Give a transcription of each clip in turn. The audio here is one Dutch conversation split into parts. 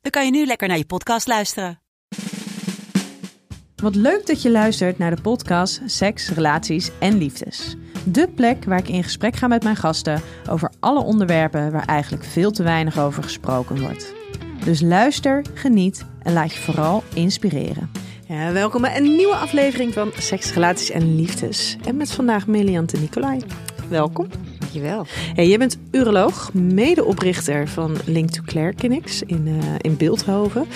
dan kan je nu lekker naar je podcast luisteren. Wat leuk dat je luistert naar de podcast Seks, Relaties en Liefdes. De plek waar ik in gesprek ga met mijn gasten over alle onderwerpen waar eigenlijk veel te weinig over gesproken wordt. Dus luister, geniet en laat je vooral inspireren. Ja, welkom bij een nieuwe aflevering van Seks, Relaties en Liefdes. En met vandaag Meliante Nicolai. Welkom. Dankjewel. Hey, jij bent uroloog, medeoprichter van Link to Claire Clinics in, uh, in Beeldhoven.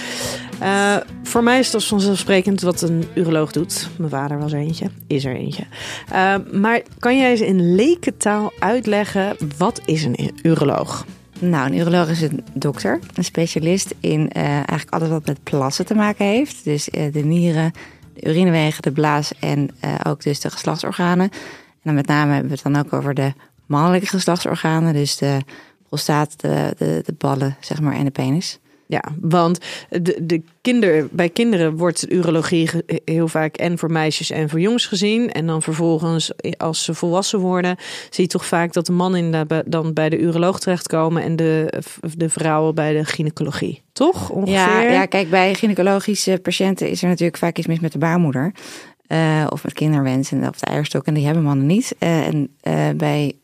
Uh, voor mij is dat vanzelfsprekend wat een uroloog doet. Mijn vader was er eentje, is er eentje. Uh, maar kan jij eens in lekentaal uitleggen, wat is een uroloog? Nou, een uroloog is een dokter, een specialist in eigenlijk alles wat met plassen te maken heeft. Dus de nieren, de urinewegen, de blaas en ook dus de geslachtsorganen. En dan met name hebben we het dan ook over de mannelijke geslachtsorganen, dus de prostaat, de, de, de ballen, zeg maar, en de penis. Ja, want de, de kinder, bij kinderen wordt urologie heel vaak en voor meisjes en voor jongens gezien. En dan vervolgens, als ze volwassen worden, zie je toch vaak dat de mannen dan bij de uroloog terechtkomen en de, de vrouwen bij de gynaecologie. Toch? Ongeveer? Ja, ja, kijk, bij gynaecologische patiënten is er natuurlijk vaak iets mis met de baarmoeder. Uh, of met kinderwens en of de eierstok. En die hebben mannen niet. Uh, en uh, bij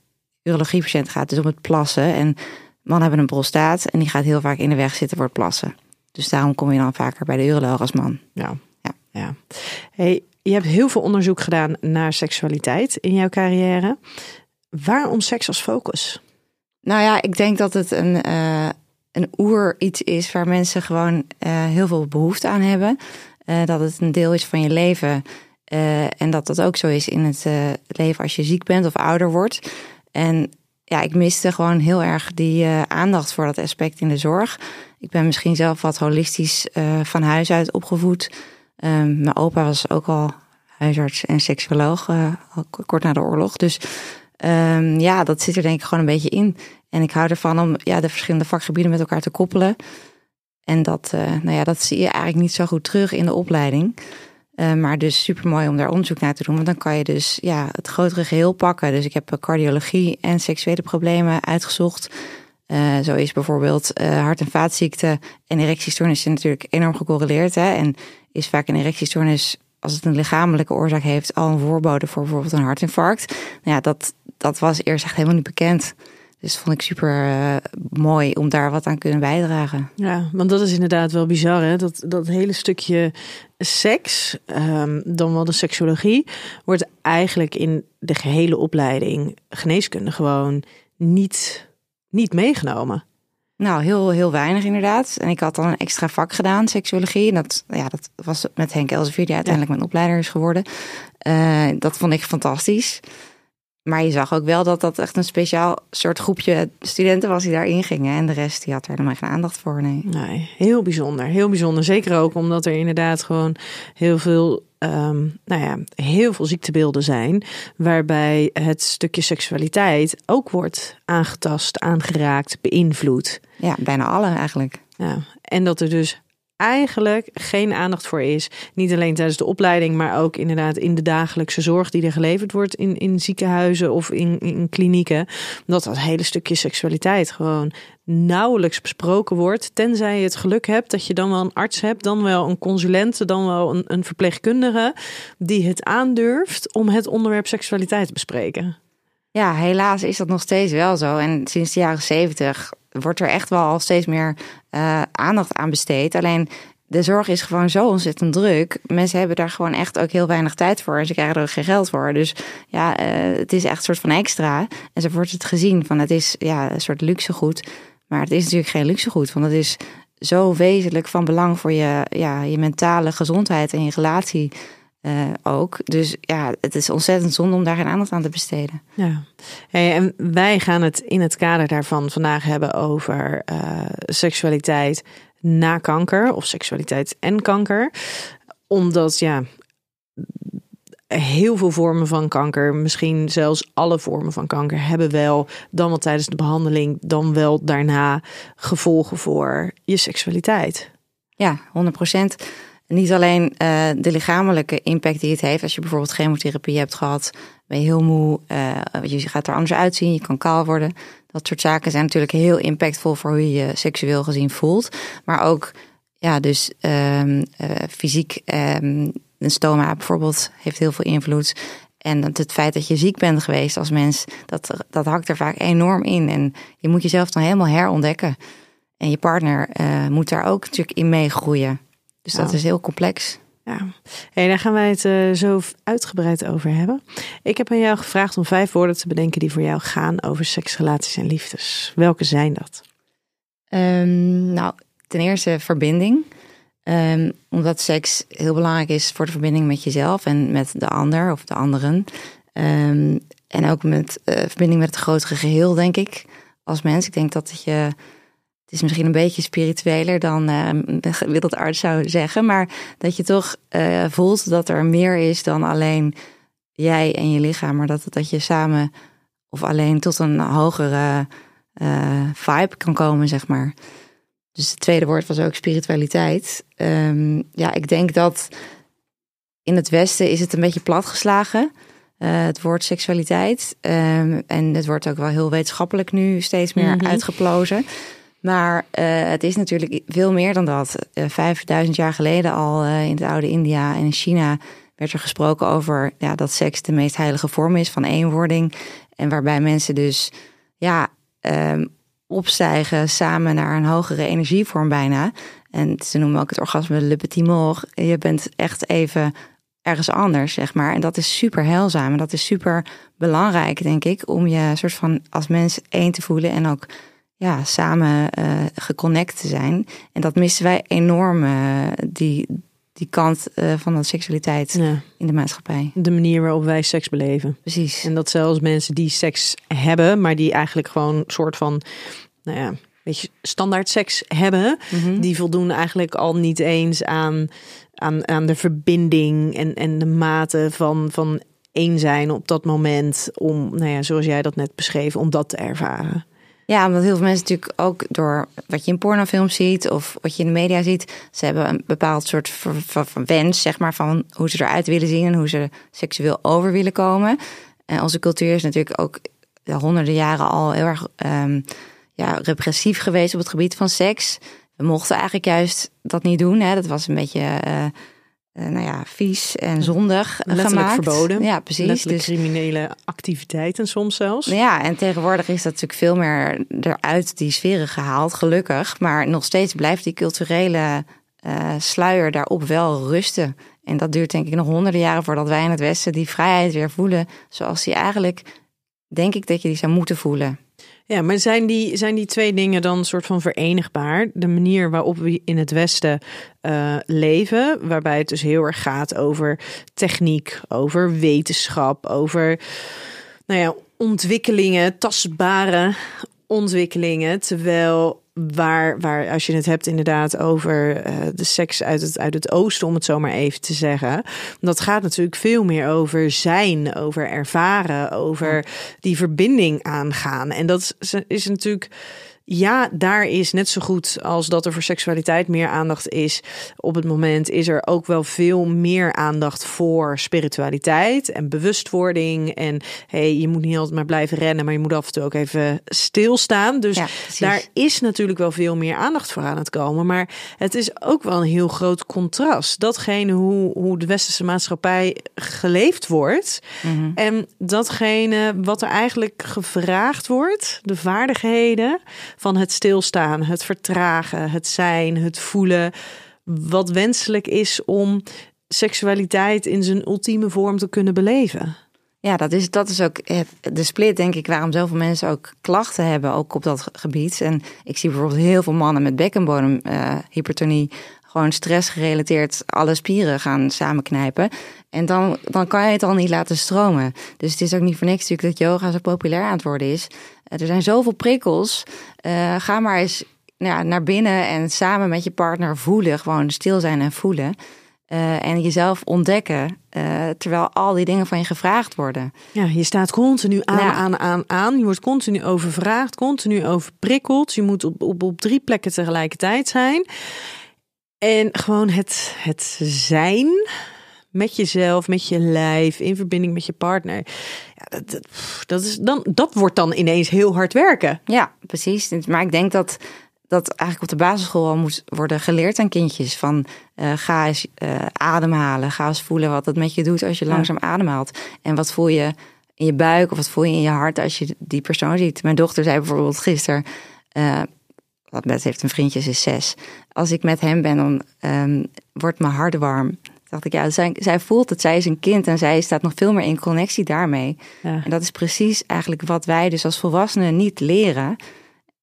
urologiepatiënten gaat dus om het plassen. En mannen hebben een prostaat en die gaat heel vaak in de weg zitten voor het plassen. Dus daarom kom je dan vaker bij de uroloog als man. Ja. ja. ja. Hey, je hebt heel veel onderzoek gedaan naar seksualiteit in jouw carrière. Waarom seks als focus? Nou ja, ik denk dat het een, uh, een oer iets is waar mensen gewoon uh, heel veel behoefte aan hebben. Uh, dat het een deel is van je leven. en dat dat ook zo is in het leven als je ziek bent of ouder wordt. En ja, ik miste gewoon heel erg die uh, aandacht voor dat aspect in de zorg. Ik ben misschien zelf wat holistisch uh, van huis uit opgevoed. Um, mijn opa was ook al huisarts en seksuoloog, uh, kort na de oorlog. Dus um, ja, dat zit er denk ik gewoon een beetje in. En ik hou ervan om ja, de verschillende vakgebieden met elkaar te koppelen. En dat, nou ja, dat zie je eigenlijk niet zo goed terug in de opleiding. Uh, maar dus super mooi om daar onderzoek naar te doen. Want dan kan je dus ja, het grotere geheel pakken. Dus ik heb cardiologie en seksuele problemen uitgezocht. Uh, zo is bijvoorbeeld hart- en vaatziekten en erectiestoornissen natuurlijk enorm gecorreleerd. Hè? En is vaak een erectiestoornis, als het een lichamelijke oorzaak heeft, al een voorbode voor bijvoorbeeld een hartinfarct. Nou ja, dat, dat was eerst echt helemaal niet bekend. Dus vond ik super mooi om daar wat aan kunnen bijdragen. Ja, want dat is inderdaad wel bizar, hè? Dat, dat hele stukje seks, um, dan wel de seksologie, wordt eigenlijk in de gehele opleiding geneeskunde gewoon niet, niet meegenomen. Nou, heel, heel weinig inderdaad. En ik had dan een extra vak gedaan, seksuologie. En dat, ja, dat was met Henk Elsevier, die uiteindelijk ja. mijn opleider is geworden. Uh, dat vond ik fantastisch. Maar je zag ook wel dat dat echt een speciaal soort groepje studenten was die daarin gingen. En de rest die had er helemaal geen aandacht voor. Nee. nee, heel bijzonder. Heel bijzonder. Zeker ook omdat er inderdaad gewoon heel veel, um, nou ja, heel veel ziektebeelden zijn. Waarbij het stukje seksualiteit ook wordt aangetast, aangeraakt, beïnvloed. Ja, bijna alle eigenlijk. Ja, en dat er dus eigenlijk geen aandacht voor is. Niet alleen tijdens de opleiding, maar ook inderdaad in de dagelijkse zorg die er geleverd wordt in, in ziekenhuizen of in, in klinieken. Dat dat hele stukje seksualiteit gewoon nauwelijks besproken wordt. Tenzij je het geluk hebt dat je dan wel een arts hebt, dan wel een consulent, dan wel een, een verpleegkundige die het aandurft om het onderwerp seksualiteit te bespreken. Ja, helaas is dat nog steeds wel zo. En sinds de jaren zeventig wordt er echt wel al steeds meer uh, aandacht aan besteed. Alleen de zorg is gewoon zo ontzettend druk. Mensen hebben daar gewoon echt ook heel weinig tijd voor. En ze krijgen er ook geen geld voor. Dus ja, uh, het is echt een soort van extra. En zo wordt het gezien van het is ja, een soort luxegoed. Maar het is natuurlijk geen luxegoed. Want het is zo wezenlijk van belang voor je, ja, je mentale gezondheid en je relatie. Uh, ook. Dus ja, het is ontzettend zonde om daar geen aandacht aan te besteden. Ja, hey, en wij gaan het in het kader daarvan vandaag hebben over uh, seksualiteit, na kanker of seksualiteit en kanker. Omdat ja, heel veel vormen van kanker, misschien zelfs alle vormen van kanker, hebben wel dan wel tijdens de behandeling, dan wel daarna gevolgen voor je seksualiteit. Ja, 100 Niet alleen uh, de lichamelijke impact die het heeft. Als je bijvoorbeeld chemotherapie hebt gehad, ben je heel moe. Uh, je gaat er anders uitzien, je kan kaal worden. Dat soort zaken zijn natuurlijk heel impactvol voor hoe je je seksueel gezien voelt. Maar ook, ja, dus um, uh, fysiek um, een stoma bijvoorbeeld heeft heel veel invloed. En het feit dat je ziek bent geweest als mens, dat, dat hakt er vaak enorm in. En je moet jezelf dan helemaal herontdekken. En je partner moet daar ook natuurlijk in meegroeien. Dus dat is heel complex. Ja, hey, daar gaan wij het uh, zo uitgebreid over hebben. Ik heb aan jou gevraagd om vijf woorden te bedenken die voor jou gaan over seks, relaties en liefdes. Welke zijn dat? Um, nou, ten eerste verbinding. Um, omdat seks heel belangrijk is voor de verbinding met jezelf en met de ander of de anderen. Um, en ook met uh, verbinding met het grotere geheel, denk ik, als mens. Ik denk dat je. Het is misschien een beetje spiritueler dan uh, de arts zou zeggen, maar dat je toch uh, voelt dat er meer is dan alleen jij en je lichaam, maar dat, dat je samen of alleen tot een hogere vibe kan komen, zeg maar. Dus het tweede woord was ook spiritualiteit. Um, ja, ik denk dat in het Westen is het een beetje platgeslagen. Uh, het woord seksualiteit. Um, en het wordt ook wel heel wetenschappelijk nu steeds meer mm -hmm. uitgeplozen. Maar uh, het is natuurlijk veel meer dan dat. Eh, 5000 jaar geleden al in het oude India en in China werd er gesproken over ja, dat seks de meest heilige vorm is van eenwording. En waarbij mensen dus ja, um, opstijgen samen naar een hogere energievorm bijna. En ze noemen ook het orgasme le petit. Je bent echt even ergens anders, zeg maar. En dat is super heilzaam. En dat is super belangrijk, denk ik, om je soort van als mens één te voelen en ook ja, samen uh, geconnect te zijn. En dat missen wij enorm, uh, die, die kant uh, van de seksualiteit ja. in de maatschappij. De manier waarop wij seks beleven. Precies. En dat zelfs mensen die seks hebben, maar die eigenlijk gewoon soort van, nou ja, beetje standaard seks hebben, mm -hmm. die voldoen eigenlijk al niet eens aan, aan, aan de verbinding en, en de mate van, van één zijn op dat moment om, nou ja, zoals jij dat net beschreef, om dat te ervaren. Ja, omdat heel veel mensen natuurlijk ook door wat je in pornofilms ziet of wat je in de media ziet, ze hebben een bepaald soort wens, zeg maar, van hoe ze eruit willen zien en hoe ze seksueel over willen komen. En onze cultuur is natuurlijk ook ja, honderden jaren al heel erg um, ja, repressief geweest op het gebied van seks. We mochten eigenlijk juist dat niet doen. Hè. Dat was een beetje uh, nou ja, vies en zondig Letterlijk gemaakt. verboden. Ja, precies. Letterlijk dus, criminele activiteiten soms zelfs. Ja, en tegenwoordig is dat natuurlijk veel meer eruit die sferen gehaald, gelukkig. Maar nog steeds blijft die culturele uh, sluier daarop wel rusten. En dat duurt denk ik nog honderden jaren voordat wij in het Westen die vrijheid weer voelen. Zoals die eigenlijk, denk ik dat je die zou moeten voelen. Ja, maar zijn die, zijn die twee dingen dan soort van verenigbaar? De manier waarop we in het Westen uh, leven, waarbij het dus heel erg gaat over techniek, over wetenschap, over nou ja, ontwikkelingen, tastbare ontwikkelingen. Terwijl waar, waar als je het hebt inderdaad over uh, de seks uit het, uit het oosten, om het zo maar even te zeggen. Dat gaat natuurlijk veel meer over zijn, over ervaren, over die verbinding aangaan. En dat is, is natuurlijk ja, daar is net zo goed als dat er voor seksualiteit meer aandacht is. Op het moment is er ook wel veel meer aandacht voor spiritualiteit en bewustwording. En hey, je moet niet altijd maar blijven rennen, maar je moet af en toe ook even stilstaan. Dus ja, daar is natuurlijk wel veel meer aandacht voor aan het komen. Maar het is ook wel een heel groot contrast. Datgene hoe, hoe de westerse maatschappij geleefd wordt. Mm -hmm. En datgene wat er eigenlijk gevraagd wordt, de vaardigheden van het stilstaan, het vertragen, het zijn, het voelen. Wat wenselijk is om seksualiteit in zijn ultieme vorm te kunnen beleven. Ja, dat is, dat is ook de split, denk ik, waarom zoveel mensen ook klachten hebben, ook op dat gebied. En ik zie bijvoorbeeld heel veel mannen met bekkenbodemhypertonie, uh, gewoon stressgerelateerd alle spieren gaan samenknijpen. En dan, dan kan je het al niet laten stromen. Dus het is ook niet voor niks natuurlijk dat yoga zo populair aan het worden is. Er zijn zoveel prikkels. Uh, ga maar eens nou ja, naar binnen en samen met je partner voelen, gewoon stil zijn en voelen. Uh, en jezelf ontdekken, uh, terwijl al die dingen van je gevraagd worden. Ja, je staat continu aan, ja. aan, aan, aan. Je wordt continu overvraagd, continu overprikkeld. Je moet op, op, op drie plekken tegelijkertijd zijn. En gewoon het, het zijn met jezelf, met je lijf, in verbinding met je partner. Ja, dat, dat, dat, is dan, dat wordt dan ineens heel hard werken. Ja, precies. Maar ik denk dat dat eigenlijk op de basisschool al moet worden geleerd aan kindjes. Van uh, ga eens uh, ademhalen. Ga eens voelen wat het met je doet als je langzaam ademhaalt. En wat voel je in je buik of wat voel je in je hart als je die persoon ziet. Mijn dochter zei bijvoorbeeld gisteren... Uh, wat heeft een vriendje, ze is zes. Als ik met hem ben, dan um, wordt mijn hart warm. Dacht ik, ja, zij, zij voelt het. Zij is een kind en zij staat nog veel meer in connectie daarmee. Ja. En dat is precies eigenlijk wat wij dus als volwassenen niet leren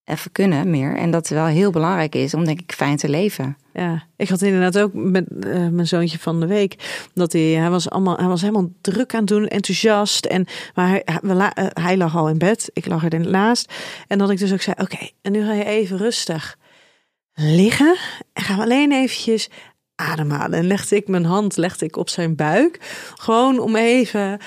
even kunnen meer. En dat wel heel belangrijk is om denk ik fijn te leven. Ja, ik had inderdaad ook met uh, mijn zoontje van de week. Dat hij, hij was allemaal, hij was helemaal druk aan het doen, enthousiast. En maar hij, hij, hij lag al in bed. Ik lag er naast. En dat ik dus ook zei: Oké, en nu ga je even rustig liggen. En gaan we alleen eventjes ademhalen. En legde ik mijn hand legde ik op zijn buik. Gewoon om even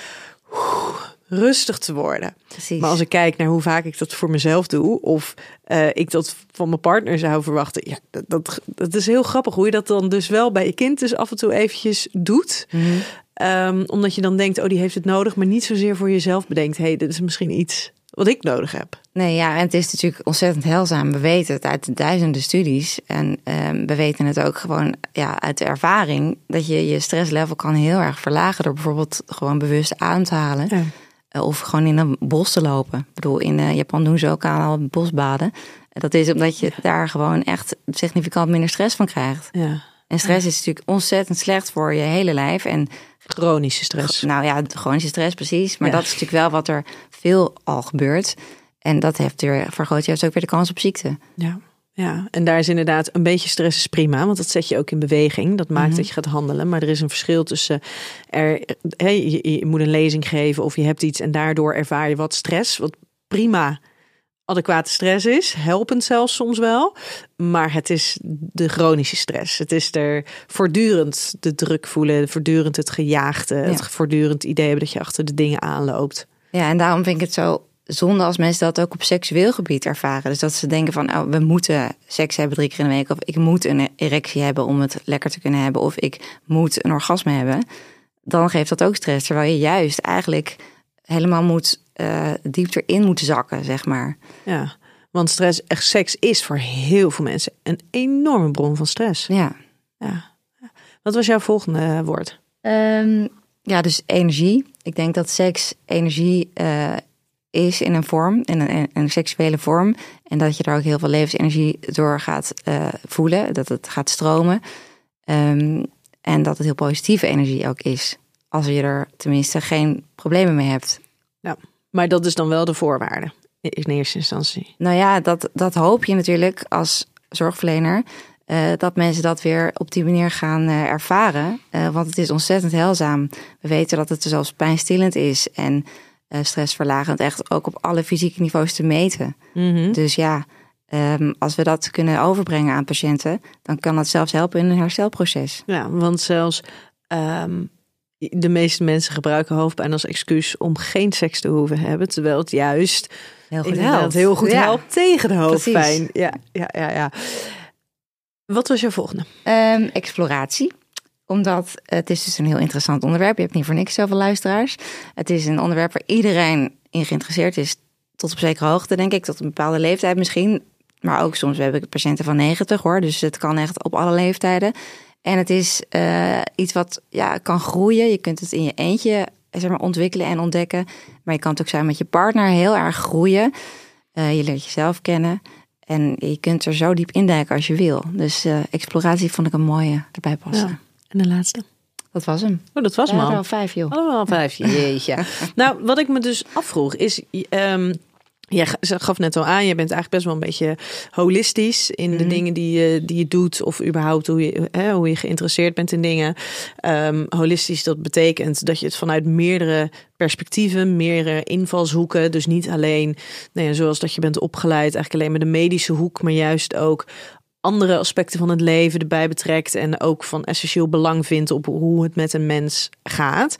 rustig te worden. Precies. Maar als ik kijk naar hoe vaak ik dat voor mezelf doe, of uh, ik dat van mijn partner zou verwachten, ja, dat, dat, dat, is heel grappig hoe je dat dan dus wel bij je kind dus af en toe eventjes doet. Mm -hmm. um, omdat je dan denkt, oh, die heeft het nodig, maar niet zozeer voor jezelf bedenkt, hé, hey, dit is misschien iets wat ik nodig heb. Nee, ja, en het is natuurlijk ontzettend heilzaam. We weten het uit de duizenden studies. En um, we weten het ook gewoon ja, uit de ervaring. Dat je je stresslevel kan heel erg verlagen door bijvoorbeeld gewoon bewust aan te halen. Ja. Of gewoon in een bos te lopen. Ik bedoel, in uh, Japan doen ze ook al bosbaden. Dat is omdat je daar gewoon echt significant minder stress van krijgt. Ja. En stress is natuurlijk ontzettend slecht voor je hele lijf. En chronische stress. Nou ja, chronische stress precies. Maar ja. dat is natuurlijk wel wat er veel al gebeurt. En dat heeft weer, vergroot juist ook weer de kans op ziekte. Ja. Ja, en daar is inderdaad een beetje stress is prima, want dat zet je ook in beweging. Dat maakt mm -hmm. dat je gaat handelen. Maar er is een verschil tussen er, hey, je, je, moet een lezing geven of je hebt iets en daardoor ervaar je wat stress, wat prima adequate stress is, helpend zelfs soms wel. Maar het is de chronische stress. Het is er voortdurend de druk voelen, voortdurend het gejaagde, ja. het voortdurend idee hebben dat je achter de dingen aanloopt. Ja, en daarom vind ik het zo zonde als mensen dat ook op seksueel gebied ervaren. Dus dat ze denken van, oh, we moeten seks hebben drie keer in de week. Of ik moet een erectie hebben om het lekker te kunnen hebben. Of ik moet een orgasme hebben. Dan geeft dat ook stress. Terwijl je juist eigenlijk helemaal moet, uh, diep erin moet zakken, zeg maar. Ja, want stress, echt seks is voor heel veel mensen een enorme bron van stress. Ja. ja. Wat was jouw volgende woord? Um, ja, dus energie. Ik denk dat seks energie uh, is in een vorm, in een, in een, seksuele vorm. En dat je daar ook heel veel levensenergie door gaat uh, voelen. Dat het gaat stromen. Um, en dat het heel positieve energie ook is. Als je er tenminste geen problemen mee hebt. Ja, maar dat is dan wel de voorwaarde in eerste instantie. Nou ja, dat, dat hoop je natuurlijk als zorgverlener. Uh, dat mensen dat weer op die manier gaan uh, ervaren. Uh, want het is ontzettend heilzaam. We weten dat het zelfs pijnstillend is. En stressverlagend echt ook op alle fysieke niveaus te meten. Mm -hmm. Dus ja, um, als we dat kunnen overbrengen aan patiënten, dan kan dat zelfs helpen in een herstelproces. Ja, want zelfs um, de meeste mensen gebruiken hoofdpijn als excuus om geen seks te hoeven hebben, terwijl het juist heel goed helpt, heel goed ja. helpt tegen de hoofdpijn. Ja, ja, ja, ja. Wat was jouw volgende? Um, exploratie omdat het is dus een heel interessant onderwerp. Je hebt niet voor niks zoveel luisteraars. Het is een onderwerp waar iedereen in geïnteresseerd is. Tot op zekere hoogte, denk ik. Tot een bepaalde leeftijd misschien. Maar ook soms heb ik patiënten van 90 hoor. Dus het kan echt op alle leeftijden. En het is uh, iets wat ja, kan groeien. Je kunt het in je eentje zeg maar, ontwikkelen en ontdekken. Maar je kan het ook zijn met je partner heel erg groeien. Uh, je leert jezelf kennen. En je kunt er zo diep induiken als je wil. Dus uh, exploratie vond ik een mooie erbij passen. Ja. En de laatste? Dat was hem. Oh, dat was hem al. al vijf, joh. Allemaal vijf, jeetje. nou, wat ik me dus afvroeg is... Um, Jij gaf net al aan, je bent eigenlijk best wel een beetje holistisch in de Mhm. dingen die je, die je doet, of überhaupt hoe je, hè, hoe je geïnteresseerd bent in dingen. Ehm, holistisch, dat betekent dat je het vanuit meerdere perspectieven, meerdere invalshoeken, dus niet alleen, nou ja, zoals dat je bent opgeleid, eigenlijk alleen maar de medische hoek, maar juist ook andere aspecten van het leven erbij betrekt en ook van essentieel belang vindt op hoe het met een mens gaat.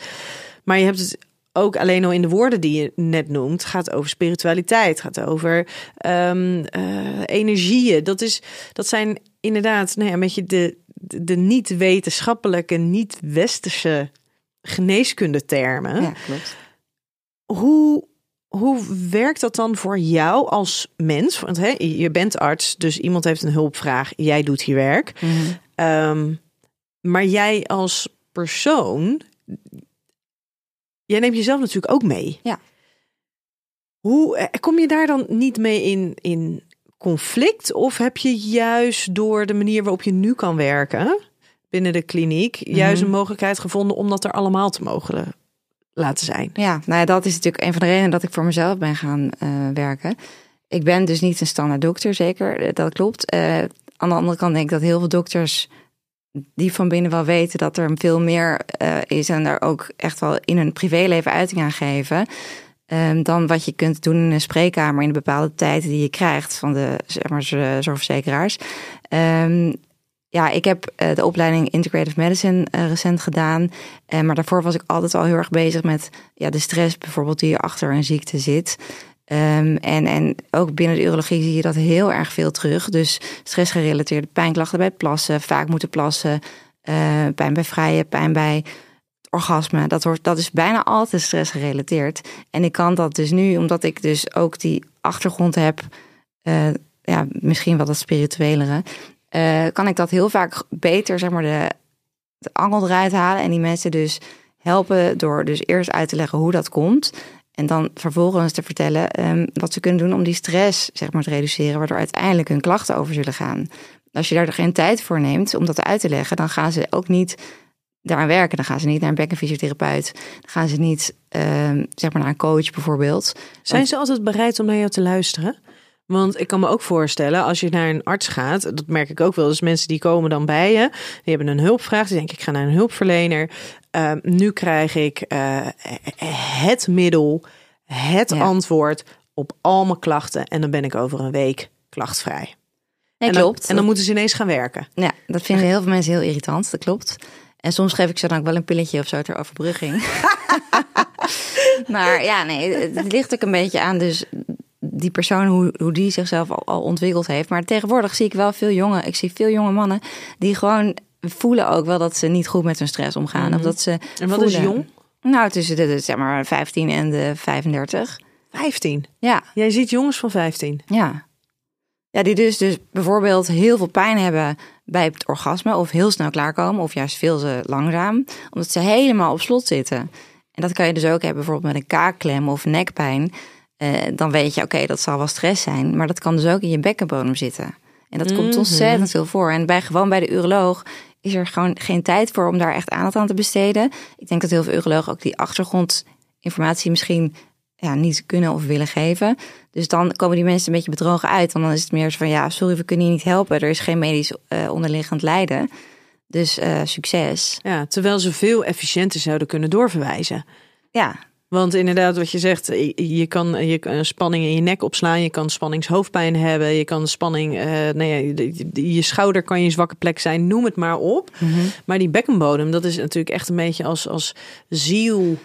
Maar je hebt het ook alleen al in de woorden die je net noemt, gaat over spiritualiteit, gaat over ehm, eh, energieën. Dat, is, dat zijn inderdaad nou ja, een beetje de, de, de niet-wetenschappelijke, niet-westerse geneeskundetermen. Ja, klopt. Hoe, hoe werkt dat dan voor jou als mens? Want hè, je bent arts, dus iemand heeft een hulpvraag, jij doet je werk. Mhm. Ehm, maar jij als persoon, jij neemt jezelf natuurlijk ook mee. Ja. Hoe eh, kom je daar dan niet mee in, in conflict? Of heb je juist door de manier waarop je nu kan werken binnen de kliniek, juist Mhm. een mogelijkheid gevonden om dat er allemaal te mogen laten zijn? Ja, nou ja, dat is natuurlijk een van de redenen dat ik voor mezelf ben gaan eh, werken. Ik ben dus niet een standaard dokter, zeker, eh, dat klopt. Eh, aan de andere kant denk ik dat heel veel dokters die van binnen wel weten dat er veel meer eh, is en daar ook echt wel in hun privéleven uiting aan geven. ehm, dan wat je kunt doen in een spreekkamer in de bepaalde tijden die je krijgt van de zeg maar, zorgverzekeraars. Ehm, ja, ik heb eh, de opleiding Integrative Medicine eh, recent gedaan. Maar daarvoor was ik altijd al heel erg bezig met ja, de stress bijvoorbeeld die achter een ziekte zit. Ehm, en, en ook binnen de urologie zie je dat heel erg veel terug. Dus stressgerelateerde pijnklachten bij plassen, vaak moeten plassen, eh, pijn bij vrije, pijn bij orgasme. Dat, wordt, dat is bijna altijd stressgerelateerd. En ik kan dat dus nu, omdat ik dus ook die achtergrond heb, eh, ja, misschien wel dat spirituelere, eh, kan ik dat heel vaak beter, zeg maar, de, de angel eruit halen. En die mensen dus helpen door dus eerst uit te leggen hoe dat komt. En dan vervolgens te vertellen ehm, wat ze kunnen doen om die stress zeg maar, te reduceren, waardoor uiteindelijk hun klachten over zullen gaan. Als je daar geen tijd voor neemt om dat uit te leggen, dan gaan ze ook niet daaraan werken. Dan gaan ze niet naar een bekkenfysiotherapeut. Dan gaan ze niet ehm, zeg maar naar een coach bijvoorbeeld. Zijn ze altijd bereid om naar jou te luisteren? Want ik kan me ook voorstellen, als je naar een arts gaat, dat merk ik ook wel, dus mensen die komen dan bij je, die hebben een hulpvraag, die denken ik ga naar een hulpverlener. Ehm, nu krijg ik eh, het middel, het Ja. antwoord op al mijn klachten en dan ben ik over een week klachtvrij. Nee, en dan, klopt. En dan moeten ze ineens gaan werken. Ja, dat vinden heel veel mensen heel irritant, dat klopt. En soms geef ik ze dan ook wel een pilletje of zo ter overbrugging. maar ja, nee, het ligt ook een beetje aan dus die persoon, hoe, hoe die zichzelf al, al ontwikkeld heeft. Maar tegenwoordig zie ik wel veel jonge, ik zie veel jonge mannen die gewoon voelen ook wel dat ze niet goed met hun stress omgaan. Of dat ze En wat is jong? Nou, tussen de, de, zeg maar 15 en de 35. 15. Ja, Jij ziet jongens van 15. ja. Ja, die dus, dus bijvoorbeeld heel veel pijn hebben bij het orgasme of heel snel klaarkomen of juist veel te langzaam, omdat ze helemaal op slot zitten. En dat kan je dus ook hebben bijvoorbeeld met een kaakklem of nekpijn. Eh, dan weet je, oké, dat zal wel stress zijn, maar dat kan dus ook in je bekkenbodem zitten. En dat komt Mhm. ontzettend veel voor. En bij, gewoon bij de uroloog is er gewoon geen tijd voor om daar echt aandacht aan te besteden. Ik denk dat heel veel urologen ook die achtergrondinformatie misschien ja, niet kunnen of willen geven. Dus dan komen die mensen een beetje bedrogen uit. Want dan is het meer zo van, ja, sorry, we kunnen je niet helpen. Er is geen medisch eh, onderliggend lijden. Dus eh, succes. Ja, terwijl ze veel efficiënter zouden kunnen doorverwijzen. Ja, Want inderdaad, wat je zegt, je je kan, je kan spanning in je nek opslaan, je kan spanningshoofdpijn hebben, je kan spanning, eh nee, je, je- je schouder kan je zwakke plek zijn, noem het maar op. Maar die bekkenbodem, dat is natuurlijk echt een beetje als, als ziel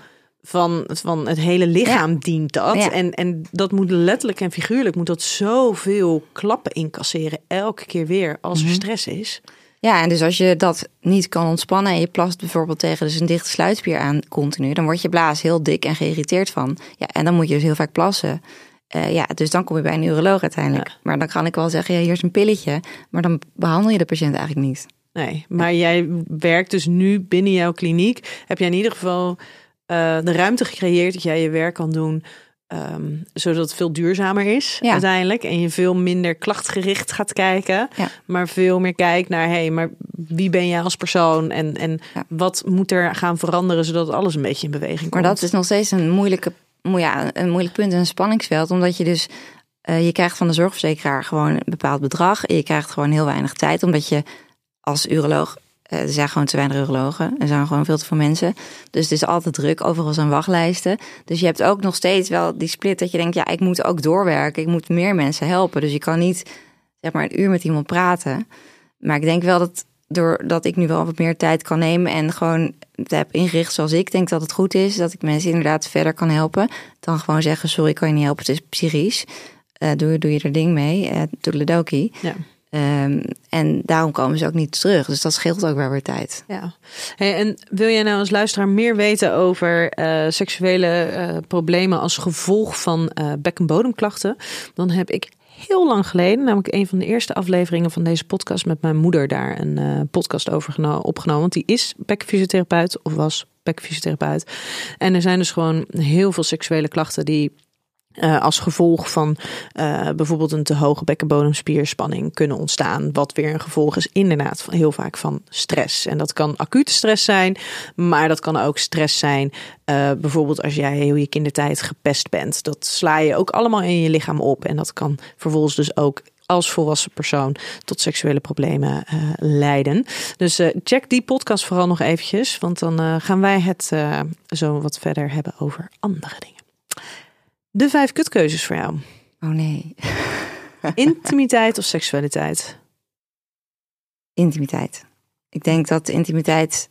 van, van het hele lichaam dient dat. Ja. En, en dat moet letterlijk en figuurlijk, moet dat zoveel klappen incasseren, elke keer weer als er stress is. Ja, en dus als je dat niet kan ontspannen en je plast bijvoorbeeld tegen dus een dichte sluitspier aan continu, dan wordt je blaas heel dik en geïrriteerd van. Ja, en dan moet je dus heel vaak plassen. Eh, ja, dus dan kom je bij een neuroloog uiteindelijk. Maar dan kan ik wel zeggen, ja, hier is een pilletje, maar dan behandel je de patiënt eigenlijk niet. Nee, maar jij werkt dus nu binnen jouw kliniek. Heb jij in ieder geval eh, de ruimte gecreëerd dat jij je werk kan doen, ehm, zodat het veel duurzamer is Ja. uiteindelijk. En je veel minder klachtgericht gaat kijken, Ja. maar veel meer kijkt naar, hé, hey, maar wie ben jij als persoon en, en Ja. wat moet er gaan veranderen zodat alles een beetje in beweging komt. Maar dat is nog steeds een moeilijke, ja, een moeilijk punt, een spanningsveld. Omdat je dus, uh, je krijgt van de zorgverzekeraar gewoon een bepaald bedrag. En je krijgt gewoon heel weinig tijd, omdat je als uroloog er zijn gewoon te weinig urologen. Er zijn gewoon veel te veel mensen. Dus het is altijd druk. Overal zijn wachtlijsten. Dus je hebt ook nog steeds wel die split dat je denkt... ja, ik moet ook doorwerken. Ik moet meer mensen helpen. Dus je kan niet zeg maar een uur met iemand praten. Maar ik denk wel dat doordat ik nu wel wat meer tijd kan nemen... en gewoon het heb ingericht zoals ik denk dat het goed is... dat ik mensen inderdaad verder kan helpen... dan gewoon zeggen, sorry, ik kan je niet helpen, het is psychisch. Uh, doe, doe je er ding mee, uh, doe Ja. Um, en daarom komen ze ook niet terug. Dus dat scheelt ook wel weer tijd. Ja. En wil jij nou als luisteraar meer weten over uh, seksuele uh, problemen als gevolg van uh, bek- en bodemklachten? Dan heb ik heel lang geleden, namelijk een van de eerste afleveringen van deze podcast met mijn moeder daar een podcast over opgenomen. Want die is bekfysiotherapeut of was bekfysiotherapeut. En er zijn dus gewoon heel veel seksuele klachten die uh, als gevolg van uh, bijvoorbeeld een te hoge bekkenbodemspierspanning kunnen ontstaan. Wat weer een gevolg is inderdaad van, heel vaak van stress. En dat kan acute stress zijn, maar dat kan ook stress zijn. Uh, bijvoorbeeld als jij heel je kindertijd gepest bent. Dat sla je ook allemaal in je lichaam op. En dat kan vervolgens dus ook als volwassen persoon tot seksuele problemen leiden. Dus check die podcast vooral nog eventjes. Want dan gaan wij het zo wat verder hebben over andere dingen. De vijf kutkeuzes voor jou. Oh nee. Intimiteit of seksualiteit? Intimiteit. Ik denk dat de intimiteit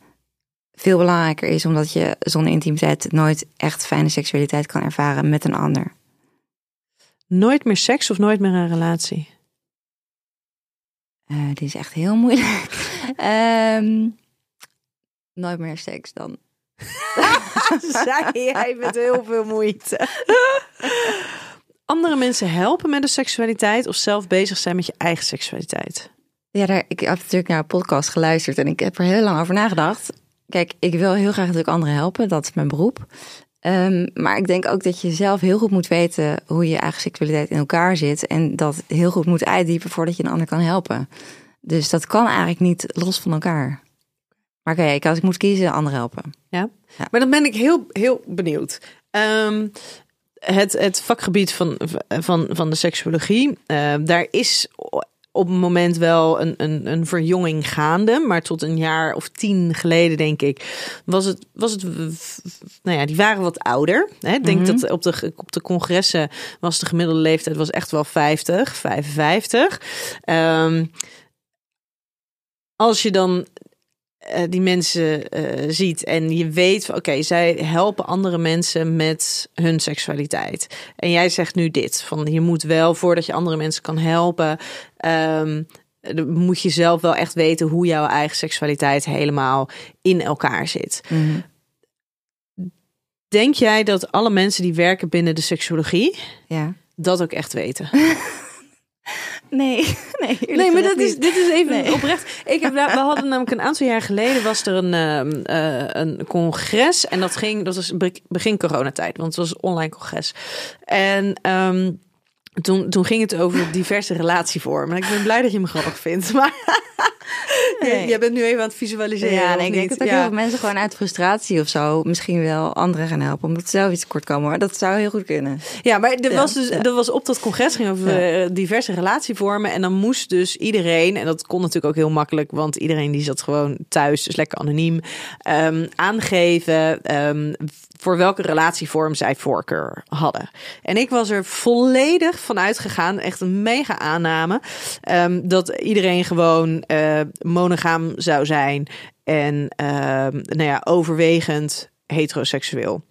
veel belangrijker is, omdat je zonder intimiteit nooit echt fijne seksualiteit kan ervaren met een ander. Nooit meer seks of nooit meer een relatie? Uh, dit is echt heel moeilijk. um, nooit meer seks dan. Zei hij met heel veel moeite. Andere mensen helpen met de seksualiteit of zelf bezig zijn met je eigen seksualiteit? Ja, daar, ik heb natuurlijk naar een podcast geluisterd en ik heb er heel lang over nagedacht. Kijk, ik wil heel graag natuurlijk anderen helpen, dat is mijn beroep. Um, maar ik denk ook dat je zelf heel goed moet weten hoe je eigen seksualiteit in elkaar zit. En dat heel goed moet uitdiepen voordat je een ander kan helpen. Dus dat kan eigenlijk niet los van elkaar. Maar okay, als ik moet kiezen, anderen helpen. Ja? maar dan ben ik heel, heel benieuwd. Um, het, het vakgebied van, van, van de seksuologie, uh, daar is op een moment wel een, een, een verjonging gaande. Maar tot een jaar of tien geleden, denk ik, was het. Was het nou ja, die waren wat ouder. Hè? Ik denk mhm. dat op de, op de congressen was de gemiddelde leeftijd was echt wel 50, 55. Um, als je dan uh, die mensen uh, ziet en je weet, oké, zij helpen andere mensen met hun seksualiteit. En jij zegt nu dit, van je moet wel voordat je andere mensen kan helpen, um, moet je zelf wel echt weten hoe jouw eigen seksualiteit helemaal in elkaar zit. Mm Denk jij dat alle mensen die werken binnen de seksuologie ja. dat ook echt weten? Nee, nee. Nee, maar dat is, dit is even oprecht. Ik heb, we hadden namelijk een aantal jaar geleden was er een, uh, een congres. En dat ging, dat was begin coronatijd, want het was een online congres. En um, toen, toen ging het over diverse relatievormen. Ik ben blij dat je me grappig vindt. Maar nee. jij bent nu even aan het visualiseren. Ja, nee, ik denk dat ook ja. heel veel mensen gewoon uit frustratie of zo misschien wel anderen gaan helpen. Omdat ze zelf iets kort komen. Maar dat zou heel goed kunnen. Ja, maar er was dus er was op dat congres ging over eh, diverse relatievormen. En dan moest dus iedereen, en dat kon natuurlijk ook heel makkelijk, want iedereen die zat gewoon thuis, dus lekker anoniem, um, aangeven um, voor welke relatievorm zij voorkeur hadden. En ik was er volledig van uitgegaan, echt een mega aanname, um, dat iedereen gewoon uh, monogaam zou zijn en uh, nou ja, overwegend heteroseksueel.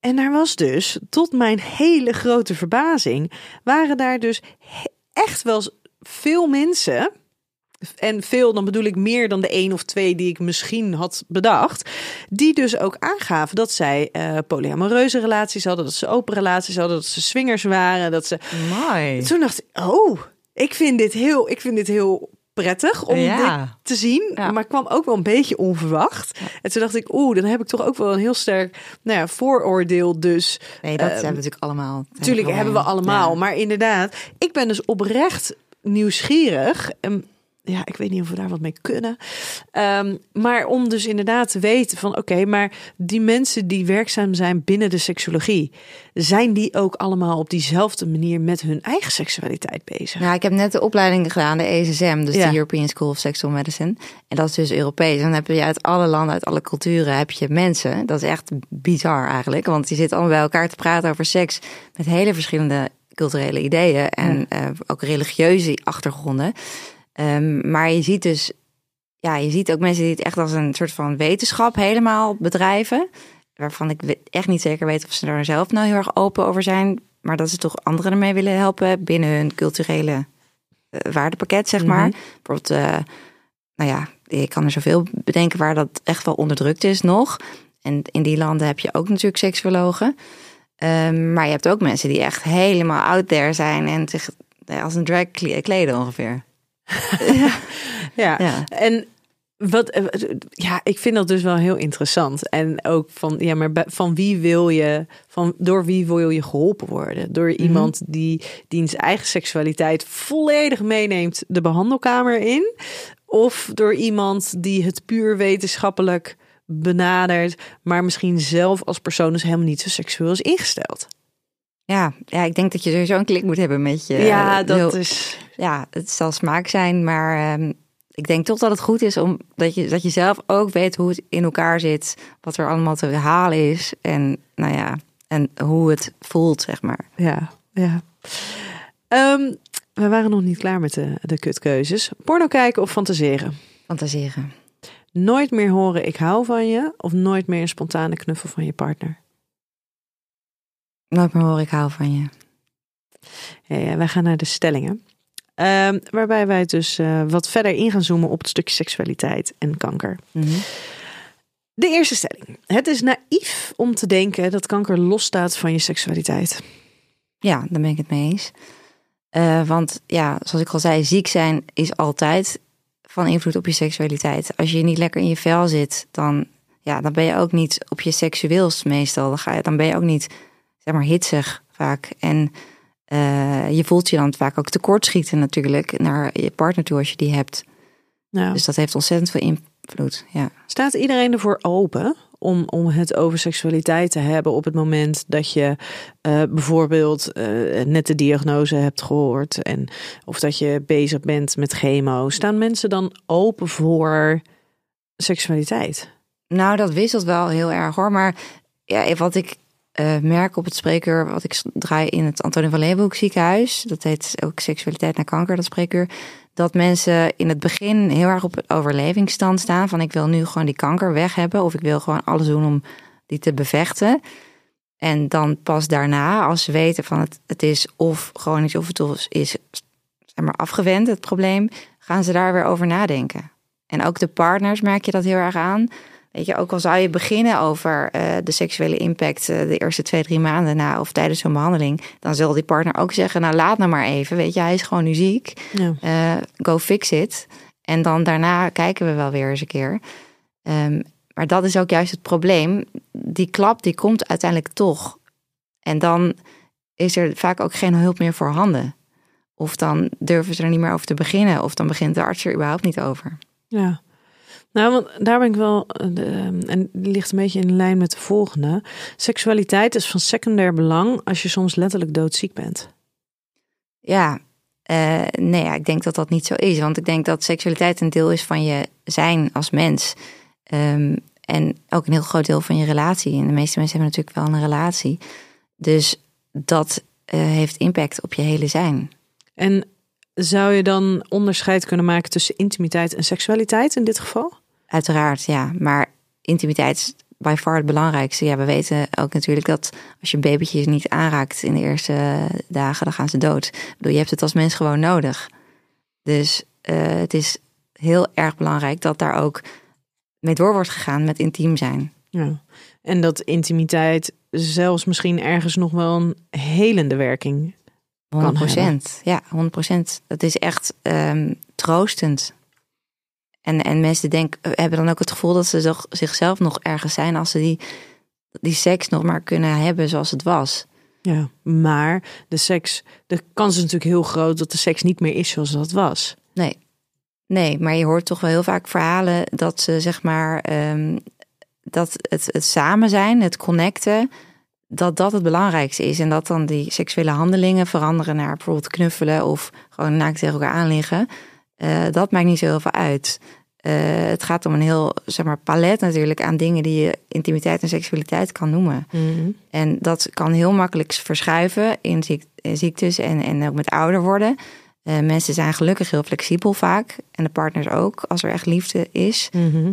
En daar was dus, tot mijn hele grote verbazing, waren daar dus echt wel veel mensen en veel, dan bedoel ik meer dan de één of twee die ik misschien had bedacht. Die dus ook aangaven dat zij uh, polyamoreuze relaties hadden, dat ze open relaties hadden, dat ze swingers waren, dat ze. Mooi. Toen dacht ik, oh, ik vind dit heel, ik vind dit heel prettig om dit te zien, maar kwam ook wel een beetje onverwacht. En toen dacht ik, oeh, dan heb ik toch ook wel een heel sterk nou ja, vooroordeel. Dus nee, dat hebben we natuurlijk allemaal. Natuurlijk hebben we allemaal, maar inderdaad, ik ben dus oprecht nieuwsgierig. En ja, ik weet niet of we daar wat mee kunnen. Ehm, maar om dus inderdaad te weten van oké, maar die mensen die werkzaam zijn binnen de seksologie, zijn die ook allemaal op diezelfde manier met hun eigen seksualiteit bezig? Nou, ik heb net de opleiding gedaan, de ESSM, dus Ja. de European School of Sexual Medicine. En dat is dus Europees. En dan heb je uit alle landen, uit alle culturen, heb je mensen. Dat is echt bizar eigenlijk, want die zitten allemaal bij elkaar te praten over seks met hele verschillende culturele ideeën en eh, ook religieuze achtergronden. Ehm, maar je ziet dus, ja, je ziet ook mensen die het echt als een soort van wetenschap helemaal bedrijven. Waarvan ik echt niet zeker weet of ze daar zelf nou heel erg open over zijn. Maar dat ze toch anderen ermee willen helpen binnen hun culturele eh, waardepakket, zeg maar. Bijvoorbeeld, eh, nou ja, ik kan er zoveel bedenken waar dat echt wel onderdrukt is nog. En in die landen heb je ook natuurlijk seksuologen. Ehm, maar je hebt ook mensen die echt helemaal out there zijn en zich eh, als een drag kle- kleden ongeveer. Ja. Ja. En wat, eh, ja, ik vind dat dus wel heel interessant. En ook van, ja, maar van wie wil je, van, door wie wil je geholpen worden? Door iemand die diens eigen seksualiteit volledig meeneemt de behandelkamer in? Of door iemand die het puur wetenschappelijk benadert, maar misschien zelf als persoon dus helemaal niet zo seksueel is ingesteld? Ja, ja, ik denk dat je sowieso een klik moet hebben met je. ja, dat heel- is. ja, het zal smaak zijn, maar ehm, ik denk toch dat het goed is om dat je, dat je zelf ook weet hoe het in elkaar zit, wat er allemaal te halen is en nou ja, en hoe het voelt, zeg maar. Ja, ja. Ehm, we waren nog niet klaar met de, de kutkeuzes. Porno kijken of fantaseren? Fantaseren. Nooit meer horen ik hou van je of nooit meer een spontane knuffel van je partner. Nooit meer horen ik hou van je. Ja, ja, wij gaan naar de stellingen. Ehm, waarbij wij dus eh, wat verder in gaan zoomen op het stukje seksualiteit en kanker. Mhm. De eerste stelling. Het is naïef om te denken dat kanker losstaat van je seksualiteit. Ja, daar ben ik het mee eens. Eh, want ja, zoals ik al zei, ziek zijn is altijd van invloed op je seksualiteit. Als je niet lekker in je vel zit, dan, ja, dan ben je ook niet op je seksueels meestal. Dan, ga je, dan ben je ook niet, zeg maar, hitsig vaak. En eh, je voelt je dan vaak ook tekortschieten natuurlijk naar je partner toe als je die hebt. Dus dat heeft ontzettend veel invloed. Ja. Staat iedereen ervoor open om, om het over seksualiteit te hebben op het moment dat je eh, bijvoorbeeld eh, net de diagnose hebt gehoord en of dat je bezig bent met chemo? Staan mensen dan open voor seksualiteit? Nou, dat wisselt wel heel erg hoor. Maar ja, wat ik eh, merk op het spreekuur, wat ik draai in het Antonie van Leeuwenhoek ziekenhuis, dat heet ook seksualiteit na kanker, dat spreekuur, dat mensen in het begin heel erg op het overlevingsstand staan van ik wil nu gewoon die kanker weg hebben of ik wil gewoon alles doen om die te bevechten. En dan pas daarna, als ze weten van het, het is of chronisch of het is zeg maar, afgewend, het probleem, gaan ze daar weer over nadenken. En ook de partners merk je dat heel erg aan. Weet je, ook al zou je beginnen over eh, de seksuele impact eh, de eerste twee, drie maanden na of tijdens zo'n behandeling, dan zal die partner ook zeggen: Nou, laat nou maar even. Weet je, hij is gewoon nu ziek. Ja. Eh, go fix it. En dan daarna kijken we wel weer eens een keer. Ehm, maar dat is ook juist het probleem. Die klap die komt uiteindelijk toch. En dan is er vaak ook geen hulp meer voorhanden. Of dan durven ze er niet meer over te beginnen. Of dan begint de arts er überhaupt niet over. Ja. Nou, want daar ben ik wel, eh, de- en die ligt een beetje in lijn met de volgende. Seksualiteit is van secundair belang als je soms letterlijk doodziek bent. Ja, eh, nee, ja, ik denk dat dat niet zo is. Want ik denk dat seksualiteit een deel is van je zijn als mens. Ehm, en ook een heel groot deel van je relatie. En de meeste mensen hebben natuurlijk wel een relatie. Dus dat eh, heeft impact op je hele zijn. En zou je dan onderscheid kunnen maken tussen intimiteit en seksualiteit in dit geval? Uiteraard, ja. Maar intimiteit is by far het belangrijkste. Ja, we weten ook natuurlijk dat als je babytjes niet aanraakt in de eerste dagen, dan gaan ze dood. Ik bedoel, je hebt het als mens gewoon nodig. Dus eh, het is heel erg belangrijk dat daar ook mee door wordt gegaan met intiem zijn. Ja. En dat intimiteit zelfs misschien ergens nog wel een helende werking. 100 Kan procent. Ja, 100 procent. Het is echt ehm, troostend. En, en mensen denken, hebben dan ook het gevoel dat ze zich- zichzelf nog ergens zijn als ze die, die seks nog maar kunnen hebben zoals het was. Ja. Maar de seks, de kans is natuurlijk heel groot dat de seks niet meer is zoals dat was. Nee, Nee, maar je hoort toch wel heel vaak verhalen dat ze zeg maar ehm, dat het, het samen zijn, het connecten, dat dat het belangrijkste is. En dat dan die seksuele handelingen veranderen naar bijvoorbeeld knuffelen of gewoon naakt tegen elkaar aanliggen. Uh, dat maakt niet zo heel veel uit. Uh, het gaat om een heel zeg maar, palet natuurlijk aan dingen die je intimiteit en seksualiteit kan noemen. Mhm. En dat kan heel makkelijk verschuiven in, ziek, in ziektes en, en ook met ouder worden. Uh, mensen zijn gelukkig heel flexibel vaak. En de partners ook, als er echt liefde is. Mhm.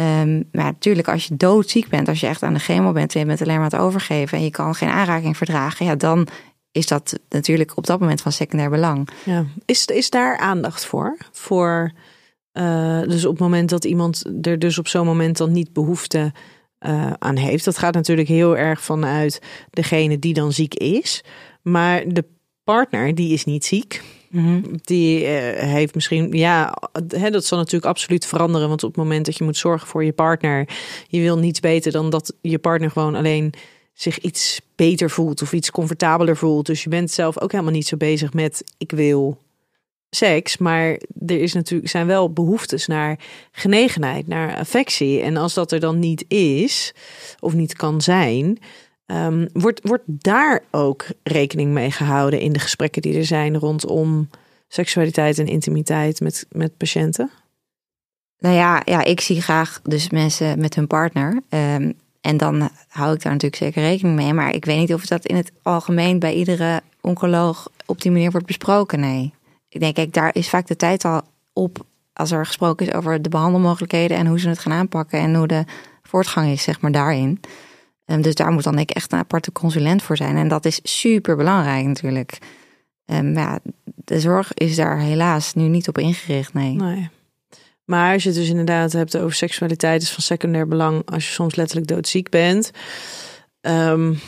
Um, maar natuurlijk, als je doodziek bent, als je echt aan de chemo bent en je bent alleen maar aan het overgeven en je kan geen aanraking verdragen, ja, dan is dat natuurlijk op dat moment van secundair belang. Ja. Is, is daar aandacht voor? Voor uh, dus op het moment dat iemand er dus op zo'n moment dan niet behoefte uh, aan heeft. Dat gaat natuurlijk heel erg vanuit degene die dan ziek is. Maar de partner die is niet ziek. Mhm. Die uh, heeft misschien, ja, hè, dat zal natuurlijk absoluut veranderen. Want op het moment dat je moet zorgen voor je partner, je wil niets beter dan dat je partner gewoon alleen zich iets beter voelt of iets comfortabeler voelt. Dus je bent zelf ook helemaal niet zo bezig met ik wil seks, maar er is natuurlijk, zijn wel behoeftes naar genegenheid, naar affectie. En als dat er dan niet is of niet kan zijn, um, wordt, wordt daar ook rekening mee gehouden in de gesprekken die er zijn rondom seksualiteit en intimiteit met, met patiënten? Nou ja, ja, ik zie graag dus mensen met hun partner. Um, en dan hou ik daar natuurlijk zeker rekening mee. Maar ik weet niet of dat in het algemeen bij iedere oncoloog op die manier wordt besproken. Nee. Ik denk, kijk, daar is vaak de tijd al op als er gesproken is over de behandelmogelijkheden en hoe ze het gaan aanpakken en hoe de voortgang is, zeg maar, daarin. Um, dus daar moet dan ik echt een aparte consulent voor zijn. En dat is super belangrijk natuurlijk. Um, ja, de zorg is daar helaas nu niet op ingericht, nee. nee. Maar als je het dus inderdaad hebt over seksualiteit is van secundair belang als je soms letterlijk doodziek bent. Um,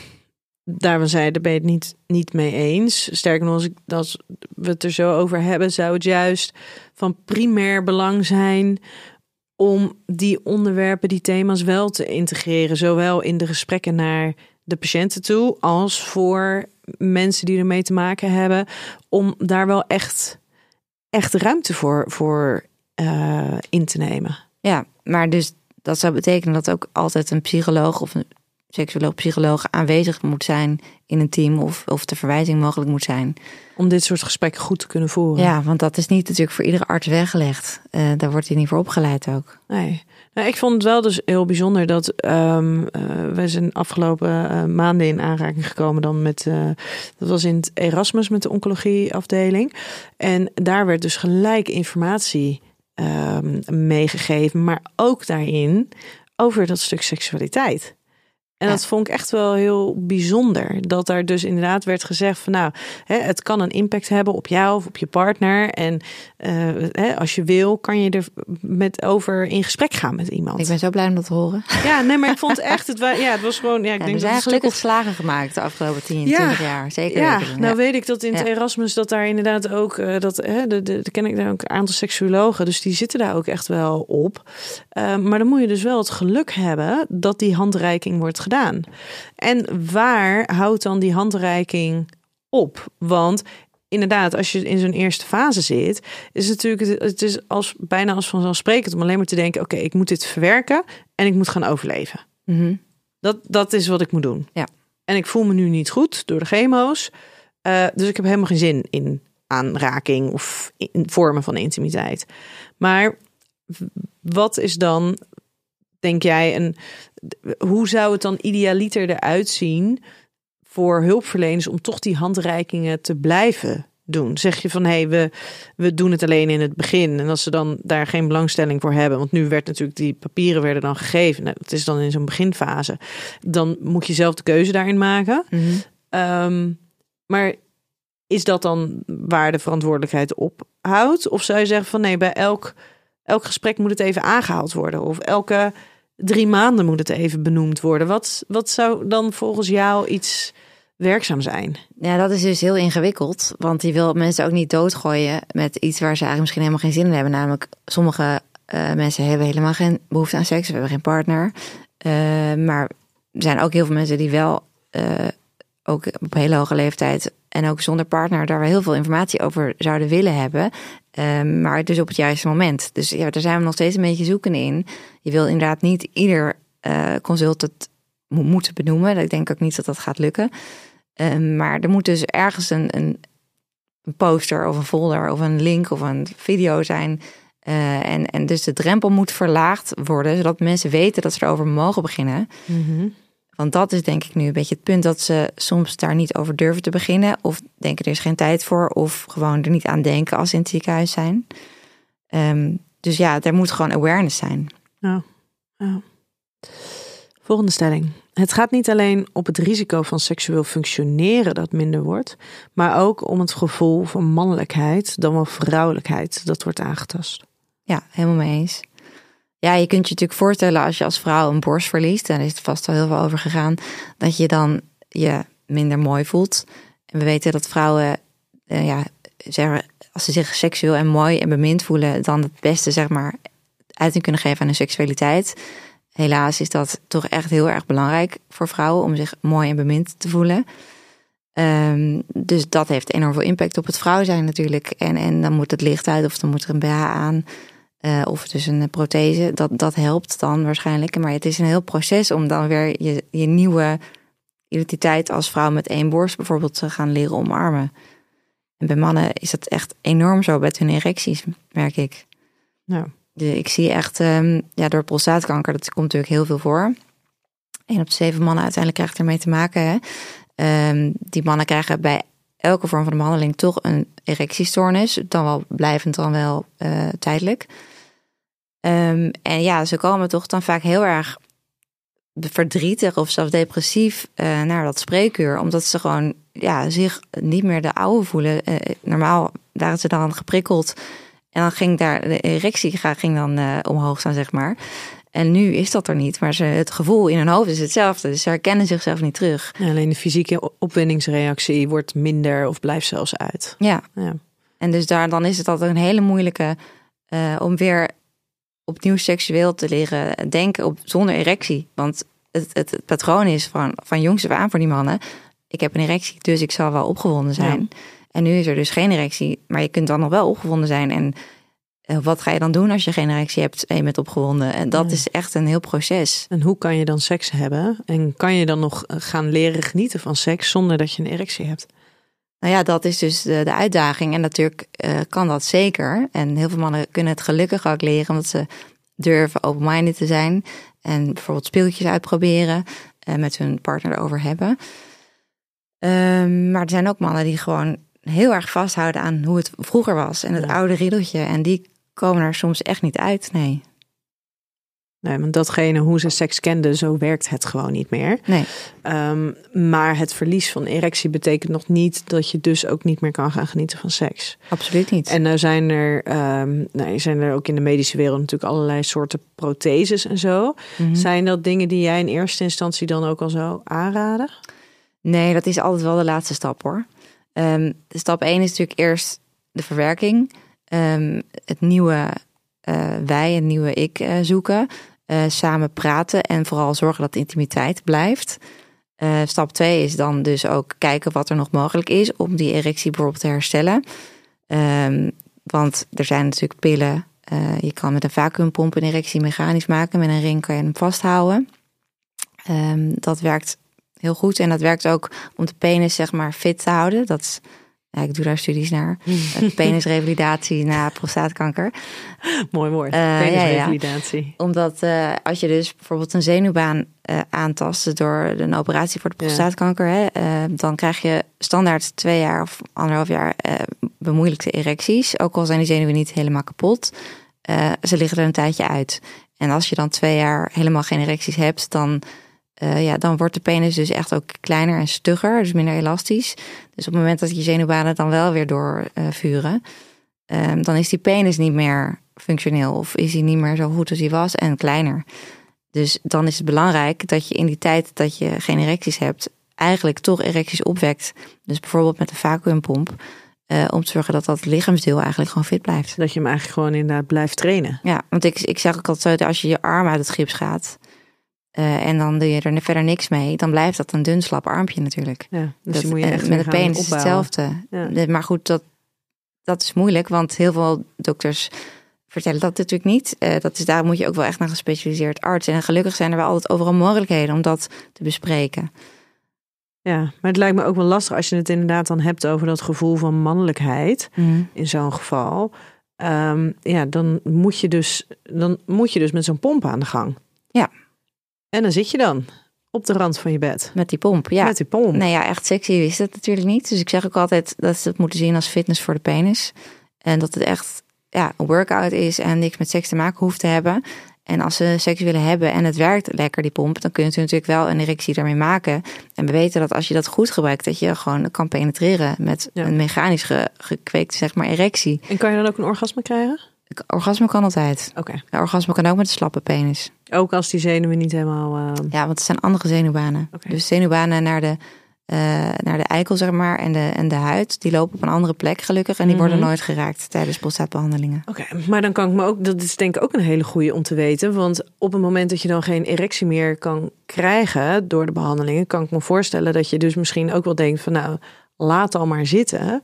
daarvan zei, daar ben je het niet, niet mee eens. Sterker nog, als, ik, als we het er zo over hebben, zou het juist van primair belang zijn om die onderwerpen, die thema's wel te integreren. Zowel in de gesprekken naar de patiënten toe, als voor mensen die ermee te maken hebben. Om daar wel echt, echt ruimte voor, voor uh, in te nemen. Ja, maar dus dat zou betekenen dat ook altijd een psycholoog of een seksuoloog, psycholoog aanwezig moet zijn in een team of, of de verwijzing mogelijk moet zijn. Om dit soort gesprekken goed te kunnen voeren. Ja, want dat is niet natuurlijk voor iedere arts weggelegd. Uh, daar wordt hij niet voor opgeleid ook. Nee. Nou, ik vond het wel dus heel bijzonder dat um, uh, we zijn afgelopen uh, maanden in aanraking gekomen dan met, dat was in het Erasmus met de oncologieafdeling. En daar werd dus gelijk informatie um, meegegeven, maar ook daarin over dat stuk seksualiteit. En ja. dat vond ik echt wel heel bijzonder. Dat daar dus inderdaad werd gezegd van nou, hè, het kan een impact hebben op jou of op je partner. En uh, hè, als je wil, kan je er met over in gesprek gaan met iemand. Ik ben zo blij om dat te horen. Ja, nee, maar ik vond echt, het, ja, het was gewoon, ja, ik ja, denk er zijn dat gelukkig of... slagen gemaakt de afgelopen 10, ja. 20 jaar. Zeker. Ja, nou weet ik dat in het Erasmus dat daar inderdaad ook, uh, dat, hè, de, de, de, ken ik daar ook een aantal seksuologen, dus die zitten daar ook echt wel op. Uh, maar dan moet je dus wel het geluk hebben dat die handreiking wordt gedaan. En waar houdt dan die handreiking op? Want inderdaad, als je in zo'n eerste fase zit, is het natuurlijk het is als bijna als vanzelfsprekend om alleen maar te denken: oké, okay, ik moet dit verwerken en ik moet gaan overleven. Mm -hmm. Dat, dat is wat ik moet doen. Ja. En ik voel me nu niet goed door de chemo's, uh, dus ik heb helemaal geen zin in aanraking of in vormen van intimiteit. Maar wat is dan denk jij, een, hoe zou het dan idealiter eruit zien voor hulpverleners om toch die handreikingen te blijven doen? Zeg je van hé, hey, we, we doen het alleen in het begin. En als ze dan daar geen belangstelling voor hebben, want nu werd natuurlijk die papieren werden dan gegeven. Nou, dat is dan in zo'n beginfase. Dan moet je zelf de keuze daarin maken. Mm -hmm. um, maar is dat dan waar de verantwoordelijkheid ophoudt? Of zou je zeggen van nee, bij elk, elk gesprek moet het even aangehaald worden? Of elke drie maanden moet het even benoemd worden. Wat, wat zou dan volgens jou iets werkzaam zijn? Ja, dat is dus heel ingewikkeld. Want je wil mensen ook niet doodgooien met iets waar ze eigenlijk misschien helemaal geen zin in hebben. Namelijk, sommige uh, mensen hebben helemaal geen behoefte aan seks. We hebben geen partner. Uh, maar er zijn ook heel veel mensen die wel, uh, ook op hele hoge leeftijd en ook zonder partner, daar wel heel veel informatie over zouden willen hebben. Ehm, maar dus op het juiste moment. Dus ja, daar zijn we nog steeds een beetje zoeken in. Je wil inderdaad niet ieder uh, consult het moeten benoemen. Ik denk ook niet dat dat gaat lukken. Ehm, maar er moet dus ergens een, een, een, poster of een folder of een link of een video zijn. Uh, en, en dus de drempel moet verlaagd worden, zodat mensen weten dat ze erover mogen beginnen. Mhm. Want dat is denk ik nu een beetje het punt dat ze soms daar niet over durven te beginnen. Of denken er is geen tijd voor. Of gewoon er niet aan denken als ze in het ziekenhuis zijn. Um, dus ja, er moet gewoon awareness zijn. Ja. ja. Volgende stelling. Het gaat niet alleen op het risico van seksueel functioneren dat minder wordt, maar ook om het gevoel van mannelijkheid dan wel vrouwelijkheid dat wordt aangetast. Ja, helemaal mee eens. Ja, je kunt je natuurlijk voorstellen als je als vrouw een borst verliest, daar is het vast al heel veel over gegaan, dat je dan je minder mooi voelt. En we weten dat vrouwen, eh, ja, zeggen, als ze zich seksueel en mooi en bemind voelen, dan het beste, zeg maar, uiting kunnen geven aan hun seksualiteit. Helaas is dat toch echt heel erg belangrijk voor vrouwen om zich mooi en bemind te voelen. Um, dus dat heeft enorm veel impact op het vrouw zijn natuurlijk. En, en dan moet het licht uit of dan moet er een BH aan. Uh, of dus een prothese. Dat, dat helpt dan waarschijnlijk. Maar het is een heel proces om dan weer je, je nieuwe identiteit als vrouw met één borst bijvoorbeeld te gaan leren omarmen. En bij mannen is dat echt enorm zo met hun erecties, merk ik. Nou. Dus ik zie echt, um, ja, door prostaatkanker, dat komt natuurlijk heel veel voor. Een op de zeven mannen uiteindelijk krijgt ermee te maken. Hè. Um, die mannen krijgen bij elke vorm van de behandeling toch een erectiestoornis. Dan wel blijvend, dan wel uh, tijdelijk. Um, en ja, ze komen toch dan vaak heel erg verdrietig of zelfs depressief uh, naar dat spreekuur. Omdat ze gewoon ja, zich niet meer de oude voelen. Uh, normaal waren ze dan geprikkeld. En dan ging daar de erectie ging dan uh, omhoog staan, zeg maar. En nu is dat er niet, maar ze, het gevoel in hun hoofd is hetzelfde. Dus ze herkennen zichzelf niet terug. Ja, alleen de fysieke opwindingsreactie wordt minder of blijft zelfs uit. Ja. ja. En dus daar, dan is het altijd een hele moeilijke uh, om weer opnieuw seksueel te leren denken op, zonder erectie. Want het, het, het, patroon is van, van jongs af aan voor die mannen. Ik heb een erectie, dus ik zal wel opgewonden zijn. Ja. En nu is er dus geen erectie, maar je kunt dan nog wel opgewonden zijn. En uh, wat ga je dan doen als je geen erectie hebt en je bent opgewonden? En dat ja. is echt een heel proces. En hoe kan je dan seks hebben? En kan je dan nog gaan leren genieten van seks zonder dat je een erectie hebt? Nou ja, dat is dus de, de uitdaging. En natuurlijk uh, kan dat zeker. En heel veel mannen kunnen het gelukkig ook leren, omdat ze durven open-minded te zijn. En bijvoorbeeld speeltjes uitproberen en met hun partner erover hebben. Um, maar er zijn ook mannen die gewoon heel erg vasthouden aan hoe het vroeger was. En het ja. oude riedeltje. En die komen er soms echt niet uit, nee. Nee, want datgene hoe ze seks kenden, zo werkt het gewoon niet meer. Nee. Um, maar het verlies van erectie betekent nog niet dat je dus ook niet meer kan gaan genieten van seks. Absoluut niet. En nou zijn er, um, nou zijn er ook in de medische wereld natuurlijk allerlei soorten protheses en zo. Mhm. Mm -hmm. Zijn dat dingen die jij in eerste instantie dan ook al zou aanraden? Nee, dat is altijd wel de laatste stap hoor. Um, de stap 1 is natuurlijk eerst de verwerking. Het nieuwe uh, wij, het nieuwe ik uh, zoeken. Uh, samen praten en vooral zorgen dat intimiteit blijft. Stap 2 is dan dus ook kijken wat er nog mogelijk is om die erectie bijvoorbeeld te herstellen. Um, want er zijn natuurlijk pillen. Je kan met een vacuümpomp een erectie mechanisch maken. Met een ring kan je hem vasthouden. Um, dat werkt heel goed. En dat werkt ook om de penis zeg maar fit te houden. Dat is, ja, ik doe daar studies naar. Penisrevalidatie na prostaatkanker. Mooi woord. Uh, Penisrevalidatie. Ja, ja. Omdat uh, als je dus bijvoorbeeld een zenuwbaan uh, aantast door een operatie voor de prostaatkanker, hè, dan krijg je standaard twee jaar of anderhalf jaar bemoeilijkte erecties. Ook al zijn die zenuwen niet helemaal kapot. ze liggen er een tijdje uit. En als je dan twee jaar helemaal geen erecties hebt, dan uh, ja, dan wordt de penis dus echt ook kleiner en stugger, dus minder elastisch. Dus op het moment dat je zenuwbanen dan wel weer doorvuren, uh, um, dan is die penis niet meer functioneel of is hij niet meer zo goed als hij was en kleiner. Dus dan is het belangrijk dat je in die tijd dat je geen erecties hebt, eigenlijk toch erecties opwekt. Dus bijvoorbeeld met een vacuümpomp. Uh, om te zorgen dat dat lichaamsdeel eigenlijk gewoon fit blijft. Dat je hem eigenlijk gewoon inderdaad blijft trainen. Ja, want ik, ik zeg ook altijd zo, als je je arm uit het gips gaat, uh, en dan doe je er verder niks mee, dan blijft dat een dun slap armpje natuurlijk. Ja, dus dat, moet je echt met de penis is hetzelfde. Ja. Maar goed, dat dat is moeilijk, want heel veel dokters vertellen dat natuurlijk niet. Uh, dat is, daar moet je ook wel echt naar een gespecialiseerd arts. En gelukkig zijn er wel altijd overal mogelijkheden om dat te bespreken. Ja, maar het lijkt me ook wel lastig als je het inderdaad dan hebt over dat gevoel van mannelijkheid. Mhm. In zo'n geval. Ehm, ja, dan moet je dus, dan moet je dus met zo'n pomp aan de gang. En dan zit je dan op de rand van je bed. Met die pomp, ja. Met die pomp. Nee, ja, echt sexy is het natuurlijk niet. Dus ik zeg ook altijd dat ze het moeten zien als fitness voor de penis. En dat het echt ja, een workout is en niks met seks te maken hoeft te hebben. En als ze seks willen hebben en het werkt lekker, die pomp, dan kun je natuurlijk wel een erectie daarmee maken. En we weten dat als je dat goed gebruikt, dat je gewoon kan penetreren met Ja. een mechanisch ge, gekweekte zeg maar, erectie. En kan je dan ook een orgasme krijgen? Orgasme kan altijd. Oké. Orgasme kan ook met een slappe penis. Ook als die zenuwen niet helemaal. eh, Ja, want het zijn andere zenuwbanen. Dus zenuwbanen naar de, eh, naar de eikel, zeg maar, en de, en de huid, die lopen op een andere plek gelukkig. En die worden Mhm. nooit geraakt tijdens prostaatbehandelingen. Oké, maar dan kan ik me ook, dat is denk ik ook een hele goede om te weten. Want op het moment dat je dan geen erectie meer kan krijgen door de behandelingen, kan ik me voorstellen dat je dus misschien ook wel denkt van nou, laat al maar zitten.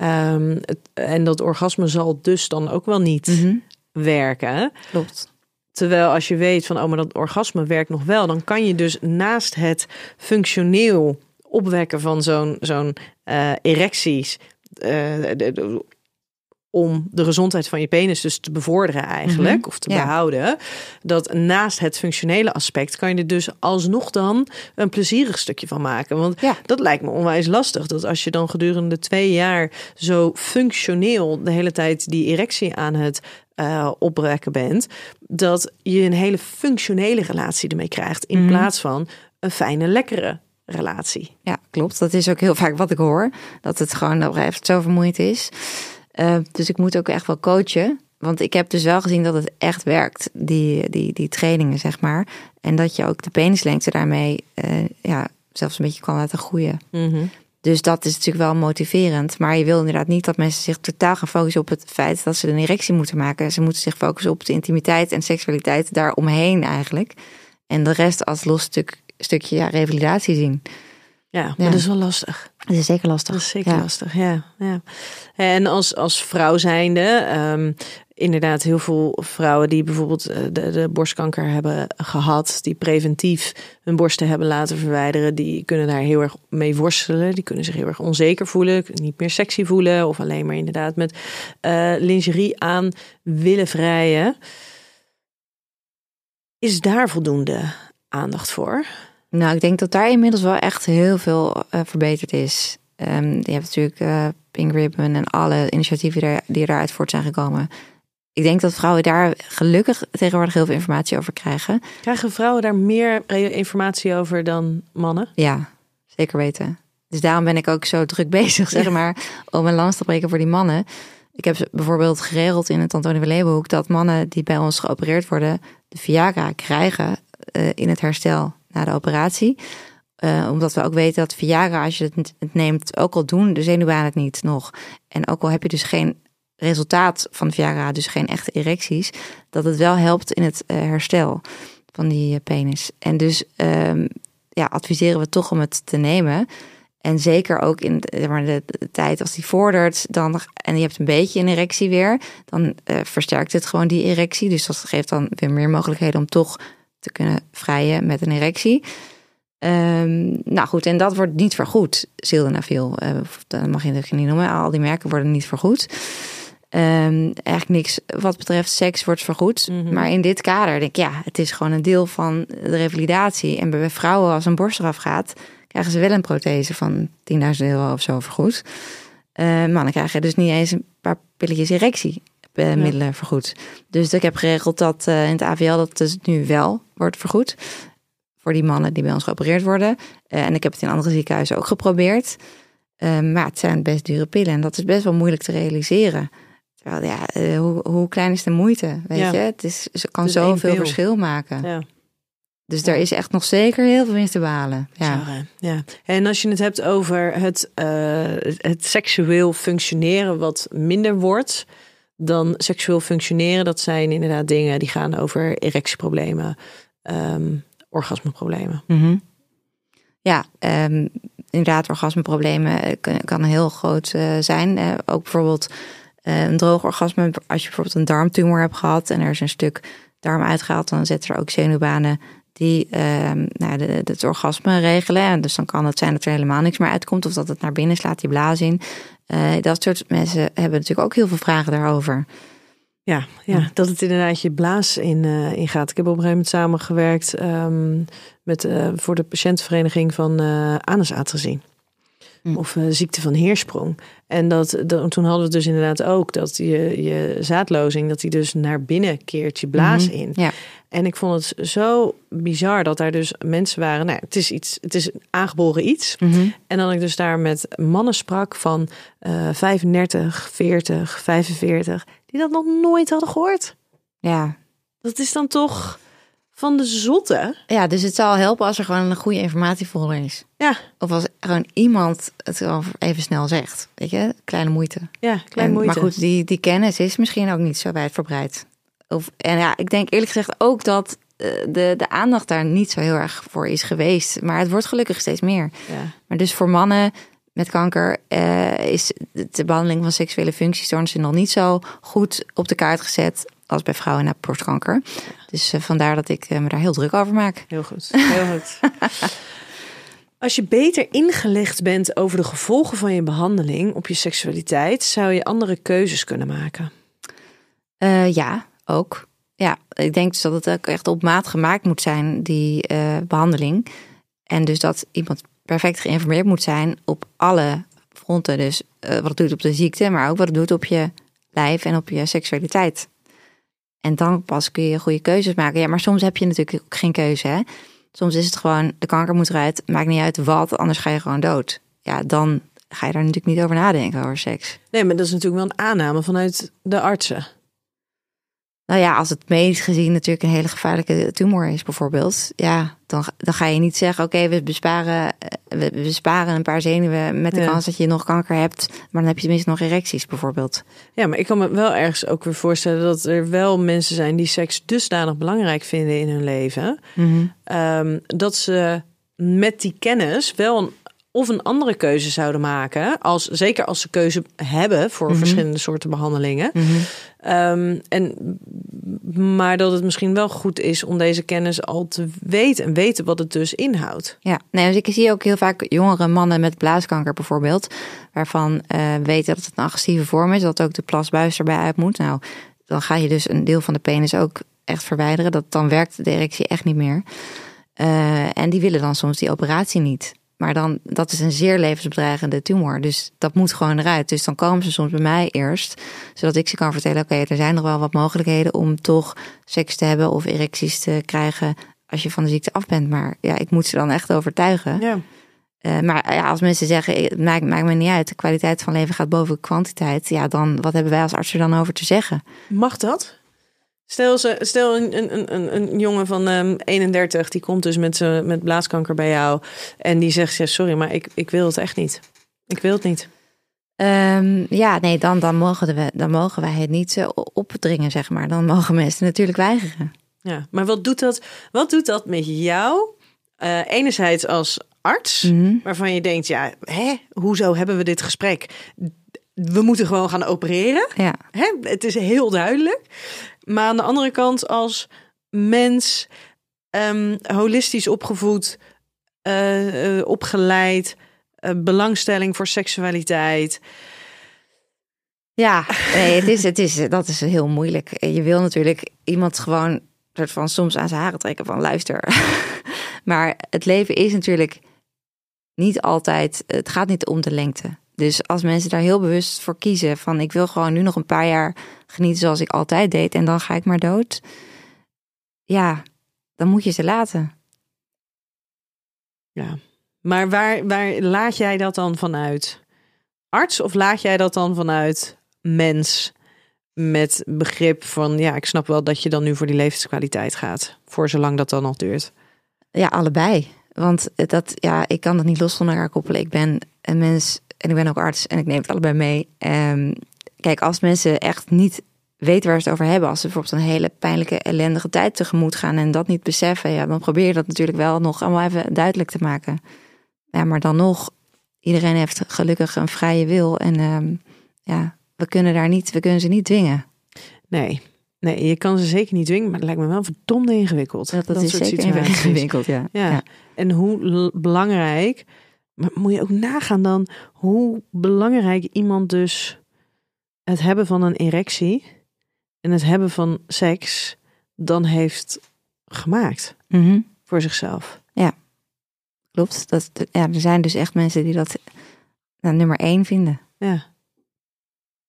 Ehm, het- en dat orgasme zal dus dan ook wel niet Mhm. werken. Klopt. Terwijl als je weet van, oh, maar dat orgasme werkt nog wel, dan kan je dus naast het functioneel opwekken van zo'n zo'n eh, erecties, eh, om de gezondheid van je penis dus te bevorderen eigenlijk, Mhm, of te ja. behouden, dat naast het functionele aspect kan je er dus alsnog dan een plezierig stukje van maken. Want Ja. dat lijkt me onwijs lastig, dat als je dan gedurende twee jaar zo functioneel de hele tijd die erectie aan het eh opwekken bent, dat je een hele functionele relatie ermee krijgt, in Mhm. plaats van een fijne, lekkere relatie. Ja, klopt. Dat is ook heel vaak wat ik hoor. Dat het gewoon op een gegeven moment zo vermoeiend is. Eh, dus ik moet ook echt wel coachen. Want ik heb dus wel gezien dat het echt werkt, die, die, die trainingen, zeg maar. En dat je ook de penislengte daarmee eh, ja, zelfs een beetje kan laten groeien. Dus dat is natuurlijk wel motiverend. Maar je wil inderdaad niet dat mensen zich totaal gaan focussen op het feit dat ze een erectie moeten maken. Ze moeten zich focussen op de intimiteit en seksualiteit daaromheen eigenlijk. En de rest als los stuk, stukje ja, revalidatie zien. Ja, maar Ja. dat is wel lastig. Dat is zeker lastig. Dat is zeker Ja. lastig, ja, ja. En als, als vrouw zijnde, ehm, inderdaad heel veel vrouwen die bijvoorbeeld eh, de, de borstkanker hebben gehad, die preventief hun borsten hebben laten verwijderen, die kunnen daar heel erg mee worstelen. Die kunnen zich heel erg onzeker voelen, niet meer sexy voelen of alleen maar inderdaad met eh, lingerie aan willen vrijen. Is daar voldoende aandacht voor? Nou, ik denk dat daar inmiddels wel echt heel veel eh, verbeterd is. Ehm, je hebt natuurlijk eh Pink Ribbon en alle initiatieven die, er- die eruit voort zijn gekomen. Ik denk dat vrouwen daar gelukkig tegenwoordig heel veel informatie over krijgen. Krijgen vrouwen daar meer informatie over dan mannen? Ja, zeker weten. Dus daarom ben ik ook zo druk bezig, zeg maar, om een lans te breken voor die mannen. Ik heb bijvoorbeeld geregeld in het Antonie Leeuwenhoek dat mannen die bij ons geopereerd worden, de Viagra krijgen eh, in het herstel na de operatie. Eh, omdat we ook weten dat Viagra, als je het, neemt, ook al doen de zenuwbaan het niet nog. En ook al heb je dus geen resultaat van Viagra, dus geen echte erecties, dat het wel helpt in het eh, herstel van die eh, penis. En dus ehm, ja, adviseren we toch om het te nemen. En zeker ook in de, de, tijd als die vordert, dan, en je hebt een beetje een erectie weer, dan versterkt het gewoon die erectie. Dus dat geeft dan weer meer mogelijkheden om toch te kunnen vrijen met een erectie. Ehm, nou goed, en dat wordt niet vergoed, sildenafil. Uh, dat mag je natuurlijk niet noemen. Al die merken worden niet vergoed. Ehm, eigenlijk niks wat betreft seks wordt vergoed. Mhm. Maar in dit kader denk ik, ja, het is gewoon een deel van de revalidatie. En bij vrouwen, als een borst eraf gaat, krijgen ze wel een prothese van 10.000 euro of zo vergoed. Eh mannen krijgen dus niet eens een paar pilletjes erectiemiddelen vergoed. Dus ik heb geregeld dat eh, in het AVL dat dus nu wel wordt vergoed. Voor die mannen die bij ons geopereerd worden. Eh, en ik heb het in andere ziekenhuizen ook geprobeerd. Eh, maar het zijn best dure pillen en dat is best wel moeilijk te realiseren. Terwijl, ja, eh, hoe, hoe klein is de moeite? Weet Ja. je, het, is, kan zoveel verschil maken. Ja. Dus daar is echt nog zeker heel veel winst te behalen. Ja. Ja. ja. En als je het hebt over het, eh, het seksueel functioneren wat minder wordt dan seksueel functioneren, dat zijn inderdaad dingen die gaan over erectieproblemen, ehm orgasmeproblemen. Mhm. Ja, ehm, inderdaad, orgasmeproblemen eh, kan, heel groot eh, zijn. Eh, ook bijvoorbeeld een droog orgasme, als je bijvoorbeeld een darmtumor hebt gehad en er is een stuk darm uitgehaald, dan zetten er ook zenuwbanen die ehm, nou, de, het orgasme regelen. En dus dan kan het zijn dat er helemaal niks meer uitkomt of dat het naar binnen slaat, die blaas in. Eh, dat soort mensen hebben natuurlijk ook heel veel vragen daarover. Ja, ja, dat het inderdaad je blaas in, uh, ingaat. Ik heb op een gegeven moment samengewerkt um, met, uh, voor de patiëntenvereniging van uh, anusaatresie. Hm. Of ziekte van heersprong. En dat, dat, toen hadden we dus inderdaad ook dat je, je zaadlozing, dat die dus naar binnen keert je blaas mm -hmm. in. Ja. En ik vond het zo bizar dat daar dus mensen waren. Nou, het is iets, het is een aangeboren iets. Mm -hmm. En dan ik dus daar met mannen sprak van uh, 35, 40, 45, die dat nog nooit hadden gehoord. Ja. Dat is dan toch van de zotte. Ja, dus het zal helpen als er gewoon een goede informatievoller is. Ja. Of als gewoon iemand het gewoon even snel zegt. Weet je, kleine moeite. Ja, kleine moeite. Maar goed, die, die kennis is misschien ook niet zo wijdverbreid. Of, en ja, ik denk eerlijk gezegd ook dat de, de aandacht daar niet zo heel erg voor is geweest. Maar het wordt gelukkig steeds meer. Ja. Maar dus voor mannen met kanker uh, is de behandeling van seksuele functiestoornissen nog niet zo goed op de kaart gezet als bij vrouwen na borstkanker. Dus uh, vandaar dat ik uh, me daar heel druk over maak. Heel goed, heel goed. Als je beter ingelegd bent over de gevolgen van je behandeling op je seksualiteit, zou je andere keuzes kunnen maken. Uh, ja, ook. Ja, ik denk dus dat het ook echt op maat gemaakt moet zijn, die behandeling. En dus dat iemand perfect geïnformeerd moet zijn op alle fronten. Dus uh, wat het doet op de ziekte, maar ook wat het doet op je lijf en op je seksualiteit. En dan pas kun je goede keuzes maken. Ja, maar soms heb je natuurlijk ook geen keuze. Hè? Soms is het gewoon, de kanker moet eruit, maakt niet uit wat, anders ga je gewoon dood. Ja, dan ga je daar natuurlijk niet over nadenken, over seks. Nee, maar dat is natuurlijk wel een aanname vanuit de artsen. Nou ja, als het medisch gezien natuurlijk een hele gevaarlijke tumor is, bijvoorbeeld. Ja, dan, dan ga je niet zeggen: oké, okay, we besparen, we besparen een paar zenuwen met de ja. kans dat je nog kanker hebt. Maar dan heb je tenminste nog erecties, bijvoorbeeld. Ja, maar ik kan me wel ergens ook weer voorstellen dat er wel mensen zijn die seks dusdanig belangrijk vinden in hun leven. Mm -hmm. um, dat ze met die kennis wel een of een andere keuze zouden maken. Als, zeker als ze keuze hebben voor mm -hmm. verschillende soorten behandelingen. Mm -hmm. Um, en, maar dat het misschien wel goed is om deze kennis al te weten. En weten wat het dus inhoudt. Ja, nee, dus ik zie ook heel vaak jongere mannen met blaaskanker bijvoorbeeld. Waarvan uh, weten dat het een agressieve vorm is. Dat ook de plasbuis erbij uit moet. Nou, dan ga je dus een deel van de penis ook echt verwijderen. Dat, dan werkt de erectie echt niet meer. Uh, en die willen dan soms die operatie niet. Maar dan, dat is een zeer levensbedreigende tumor. Dus dat moet gewoon eruit. Dus dan komen ze soms bij mij eerst. Zodat ik ze kan vertellen: oké, okay, er zijn nog wel wat mogelijkheden om toch seks te hebben of erecties te krijgen. als je van de ziekte af bent. Maar ja, ik moet ze dan echt overtuigen. Ja. Uh, maar ja, als mensen zeggen: het maakt, maakt me niet uit, de kwaliteit van leven gaat boven kwantiteit. Ja, dan wat hebben wij als arts er dan over te zeggen? Mag dat? Stel, ze, stel een, een, een, een jongen van um, 31, die komt dus met, uh, met blaaskanker bij jou. En die zegt, ja, sorry, maar ik, ik wil het echt niet. Ik wil het niet. Um, ja, nee, dan, dan, mogen we, dan mogen wij het niet uh, opdringen, zeg maar. Dan mogen mensen natuurlijk weigeren. Ja, maar wat doet dat, wat doet dat met jou? Uh, enerzijds als arts, mm -hmm. waarvan je denkt, ja, hè, hoezo hebben we dit gesprek? We moeten gewoon gaan opereren. Ja. Hè? Het is heel duidelijk. Maar aan de andere kant, als mens, um, holistisch opgevoed, uh, uh, opgeleid, uh, belangstelling voor seksualiteit. Ja, nee, het is, het is, dat is heel moeilijk. Je wil natuurlijk iemand gewoon soort van soms aan zijn haren trekken van luister. maar het leven is natuurlijk niet altijd, het gaat niet om de lengte. Dus als mensen daar heel bewust voor kiezen van ik wil gewoon nu nog een paar jaar genieten zoals ik altijd deed en dan ga ik maar dood. Ja, dan moet je ze laten. Ja, maar waar, waar laat jij dat dan vanuit? Arts of laat jij dat dan vanuit mens? Met begrip van ja, ik snap wel dat je dan nu voor die levenskwaliteit gaat. Voor zolang dat dan nog duurt. Ja, allebei. Want dat, ja, ik kan dat niet los van elkaar koppelen. Ik ben een mens en ik ben ook arts en ik neem het allebei mee. Um, kijk, als mensen echt niet weten waar ze het over hebben, als ze bijvoorbeeld een hele pijnlijke, ellendige tijd tegemoet gaan en dat niet beseffen, ja, dan probeer je dat natuurlijk wel nog allemaal even duidelijk te maken. Ja, maar dan nog, iedereen heeft gelukkig een vrije wil en um, ja, we kunnen daar niet, we kunnen ze niet dwingen. Nee. Nee, je kan ze zeker niet dwingen, maar het lijkt me wel verdomde ingewikkeld. Dat, dat, is soort zeker situaties. ingewikkeld, ja. Ja. En hoe belangrijk, maar moet je ook nagaan dan hoe belangrijk iemand dus het hebben van een erectie en het hebben van seks dan heeft gemaakt Mhm. voor zichzelf. Klopt. Dat, ja, er zijn dus echt mensen die dat nou, nummer één vinden. Ja.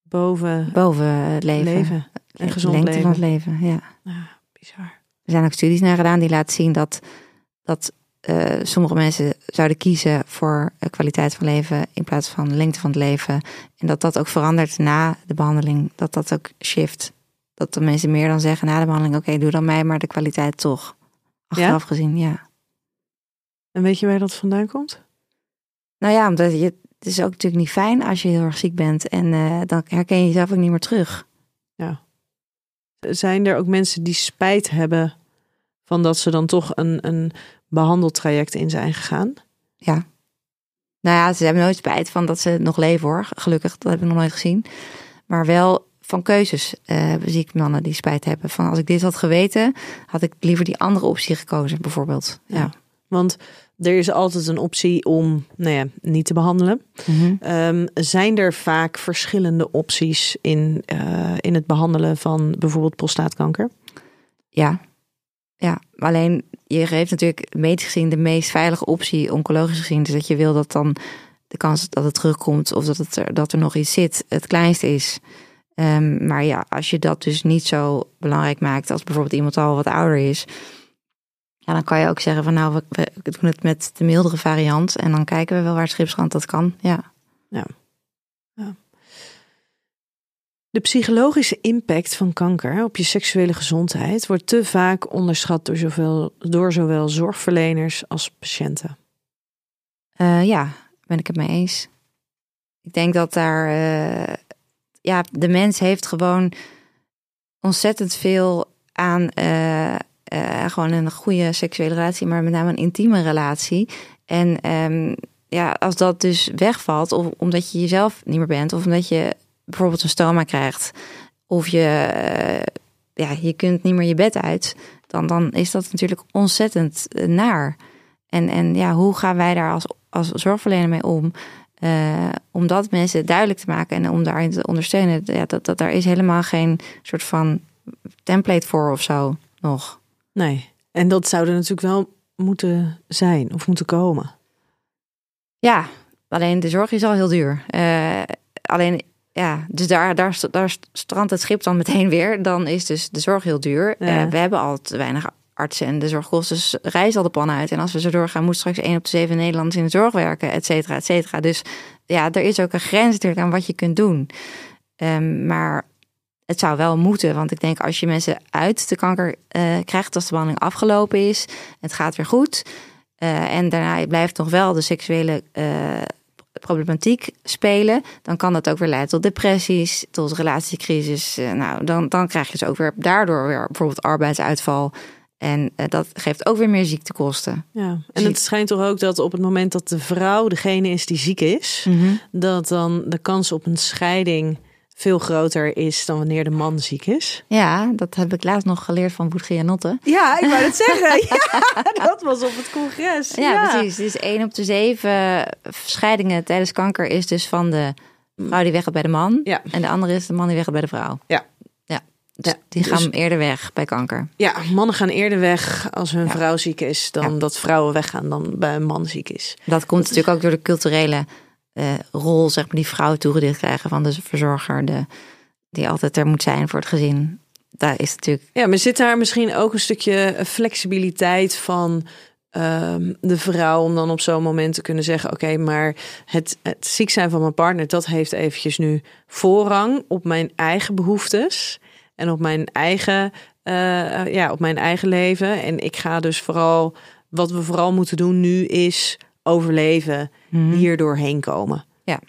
Boven Boven het leven. leven. Le- en gezond lengte leven. van het leven, ja. Ja, bizar. Er zijn ook studies naar gedaan die laten zien dat, dat eh, sommige mensen zouden kiezen voor eh, kwaliteit van leven in plaats van lengte van het leven. En dat dat ook verandert na de behandeling. Dat dat ook shift. Dat de mensen meer dan zeggen na de behandeling: oké, doe dan mij maar de kwaliteit toch. Achteraf gezien, ja. En weet je waar dat vandaan komt? Nou ja, omdat je, het is ook natuurlijk niet fijn als je heel erg ziek bent. En eh, dan herken je jezelf ook niet meer terug. Zijn er ook mensen die spijt hebben van dat ze dan toch een, een behandeltraject in zijn gegaan? Nou ja, ze hebben nooit spijt van dat ze nog leven hoor. Gelukkig, dat heb ik nog nooit gezien. Maar wel van keuzes eh, zie ik mannen die spijt hebben. Van als ik dit had geweten, had ik liever die andere optie gekozen, bijvoorbeeld. Ja. Ja. Want er is altijd een optie om nou ja, niet te behandelen. Mhm. Ehm, zijn er vaak verschillende opties in, eh, in het behandelen van bijvoorbeeld prostaatkanker? ja. Ja, alleen je geeft natuurlijk medisch gezien de meest veilige optie, oncologisch gezien. Dus dat je wil dat dan de kans dat het terugkomt of dat, het er, dat er nog iets zit, het kleinste is. Ehm, maar ja, als je dat dus niet zo belangrijk maakt als bijvoorbeeld iemand al wat ouder is. Ja, dan kan je ook zeggen van nou, we, doen het met de mildere variant. En dan kijken we wel waar het schipsrand dat kan. Ja. De psychologische impact van kanker op je seksuele gezondheid wordt te vaak onderschat door zowel, door zowel zorgverleners als patiënten. Eh, ja, ben ik het mee eens. Ik denk dat daar, eh, ja, de mens heeft gewoon ontzettend veel aan eh, gewoon een goede seksuele relatie, maar met name een intieme relatie. En ehm, ja, als dat dus wegvalt, of omdat je jezelf niet meer bent, of omdat je bijvoorbeeld een stoma krijgt, of je, eh, ja, je kunt niet meer je bed uit, dan, dan is dat natuurlijk ontzettend eh, naar. En, en ja, hoe gaan wij daar als, als zorgverlener mee om? Eh, om dat mensen duidelijk te maken en om daarin te ondersteunen. Ja, dat, dat, daar is helemaal geen soort van template voor of zo nog. Nee, en dat zou er natuurlijk wel moeten zijn of moeten komen. Ja, alleen de zorg is al heel duur. Alleen, ja, dus daar, daar, daar strandt het schip dan meteen weer. Dan is dus de zorg heel duur. Ja. Eh, we hebben al te weinig artsen en de zorgkosten reizen al de pan uit. En als we zo doorgaan, moet straks één op de zeven Nederlanders in de zorg werken, et cetera, et cetera. Dus ja, er is ook een grens natuurlijk aan wat je kunt doen. Ehm, maar het zou wel moeten, want ik denk als je mensen uit de kanker eh, krijgt als de behandeling afgelopen is, het gaat weer goed. eh, en daarna blijft nog wel de seksuele problematiek spelen, dan kan dat ook weer leiden tot depressies, tot relatiecrisis. Eh, nou, dan, dan krijg je dus ook weer daardoor weer bijvoorbeeld arbeidsuitval. En eh, dat geeft ook weer meer ziektekosten. Ja, en het schijnt toch ook dat op het moment dat de vrouw degene is die ziek is, dat dan de kans op een scheiding veel groter is dan wanneer de man ziek is. Ja, dat heb ik laatst nog geleerd van Boetge Notte. Ja, ik wou het zeggen. Ja, dat was op het congres. Ja, precies. Dus één op de zeven scheidingen tijdens kanker is dus van de vrouw die weggaat bij de man. Ja. En de andere is de man die weggaat bij de vrouw. Ja. Ja. Dus Ja, die dus- gaan eerder weg bij kanker. Ja, mannen gaan eerder weg als hun Ja. vrouw ziek is dan Ja. dat vrouwen weggaan dan bij een man ziek is. Dat komt natuurlijk ook door de culturele eh, rol, zeg maar, die vrouwen toegedicht krijgen van de verzorger, de, die altijd er moet zijn voor het gezin. Daar is natuurlijk. Ja, maar zit daar misschien ook een stukje flexibiliteit van ehm, de vrouw om dan op zo'n moment te kunnen zeggen: Oké, maar het, het ziek zijn van mijn partner, dat heeft eventjes nu voorrang op mijn eigen behoeftes en op mijn eigen, eh, ja, op mijn eigen leven. En ik ga dus vooral, wat we vooral moeten doen nu is overleven, hier doorheen komen. Ja.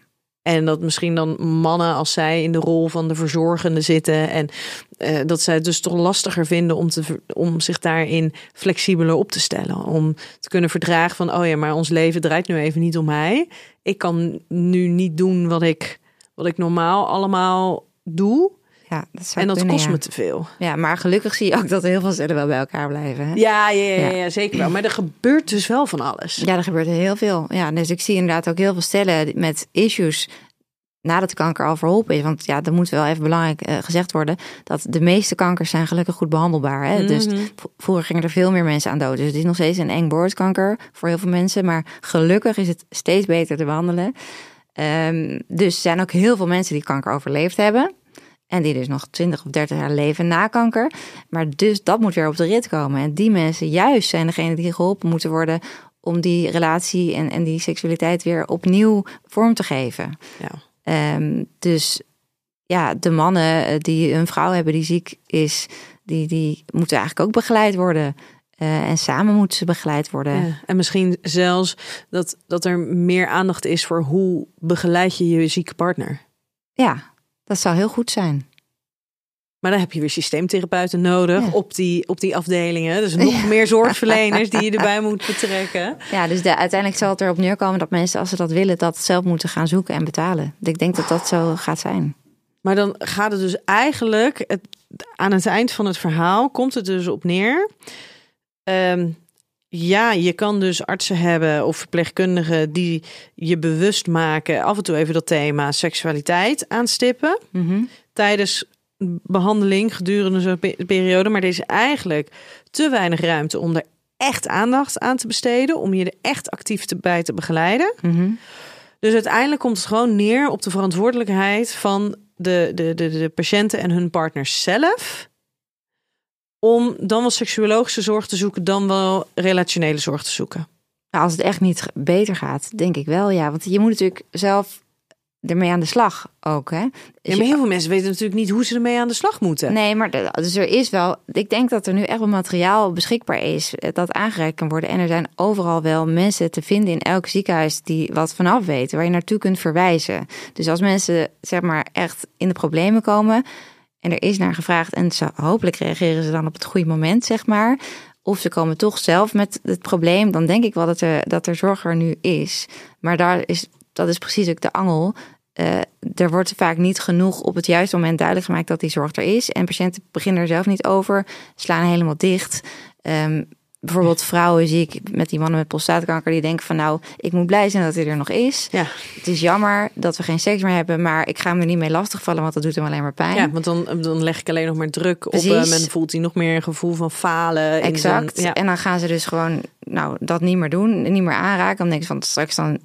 En dat misschien dan mannen, als zij in de rol van de verzorgende zitten. En eh, dat zij het dus toch lastiger vinden om, te, om zich daarin flexibeler op te stellen. Om te kunnen verdragen van, oh ja, maar ons leven draait nu even niet om mij. Ik kan nu niet doen wat ik, wat ik normaal allemaal doe. Ja, dat zou En dat kunnen, kost ja. me te veel. Ja, maar gelukkig zie je ook dat heel veel cellen wel bij elkaar blijven. Hè? Ja, ja, ja, zeker wel. Maar er gebeurt dus wel van alles. Ja, er gebeurt heel veel. Ja, dus ik zie inderdaad ook heel veel stellen met issues nadat de kanker al verholpen is. Want ja, dat moet wel even belangrijk eh, gezegd worden. Dat de meeste kankers zijn gelukkig goed behandelbaar. Hè? Dus Mhm. vroeger gingen er veel meer mensen aan dood. Dus het is nog steeds een eng borstkanker voor heel veel mensen. Maar gelukkig is het steeds beter te behandelen. Ehm, dus er zijn ook heel veel mensen die kanker overleefd hebben. En die dus nog 20 of 30 jaar leven na kanker. Maar dus dat moet weer op de rit komen. En die mensen juist zijn degene die geholpen moeten worden om die relatie en, en die seksualiteit weer opnieuw vorm te geven. Ja. Ehm, dus ja, de mannen eh, die een vrouw hebben die ziek is, die, die moeten eigenlijk ook begeleid worden. Eh, en samen moeten ze begeleid worden. Ja, En misschien zelfs dat, dat er meer aandacht is voor hoe begeleid je je zieke partner. Ja, dat zou heel goed zijn. Maar dan heb je weer systeemtherapeuten nodig Ja. op, die, op die afdelingen. Dus nog meer zorgverleners die je erbij moet betrekken. Ja, dus de, uiteindelijk zal het erop neerkomen dat mensen, als ze dat willen, dat zelf moeten gaan zoeken en betalen. Ik denk dat dat zo gaat zijn. Maar dan gaat het dus eigenlijk, het, aan het eind van het verhaal komt het dus op neer. Ehm, ja, je kan dus artsen hebben of verpleegkundigen die je bewust maken, af en toe even dat thema seksualiteit aanstippen Mhm. tijdens behandeling gedurende zo'n pe- periode. Maar er is eigenlijk te weinig ruimte om er echt aandacht aan te besteden, om je er echt actief te, bij te begeleiden. Mhm. Dus uiteindelijk komt het gewoon neer op de verantwoordelijkheid van de, de, de, de patiënten en hun partners zelf. Om dan wel seksuologische zorg te zoeken, dan wel relationele zorg te zoeken. Nou, als het echt niet beter gaat, denk ik wel, ja. Want je moet natuurlijk zelf ermee aan de slag ook, hè. Dus Ja, maar heel veel mensen weten natuurlijk niet hoe ze ermee aan de slag moeten. Nee, maar de- dus er is wel. Ik denk dat er nu echt wel materiaal beschikbaar is eh, dat aangereikt kan worden. En er zijn overal wel mensen te vinden in elk ziekenhuis die wat vanaf weten, waar je naartoe kunt verwijzen. Dus als mensen zeg maar echt in de problemen komen en er is naar gevraagd en ze, hopelijk reageren ze dan op het goede moment, zeg maar. Of ze komen toch zelf met het probleem, dan denk ik wel dat er, dat er zorg er nu is. Maar daar is, dat is precies ook de angel. Eh, er wordt vaak niet genoeg op het juiste moment duidelijk gemaakt dat die zorg er is. En patiënten beginnen er zelf niet over, slaan helemaal dicht. Ehm, bijvoorbeeld vrouwen zie ik met die mannen met prostaatkanker die denken van nou, ik moet blij zijn dat hij er nog is. Ja, Het is jammer dat we geen seks meer hebben, maar ik ga er niet mee lastigvallen, want dat doet hem alleen maar pijn. ja want dan, dan leg ik alleen nog maar druk Precies. op hem en voelt hij nog meer een gevoel van falen. Exact. ja. En dan gaan ze dus gewoon nou, dat niet meer doen, niet meer aanraken. Dan denk je van straks dan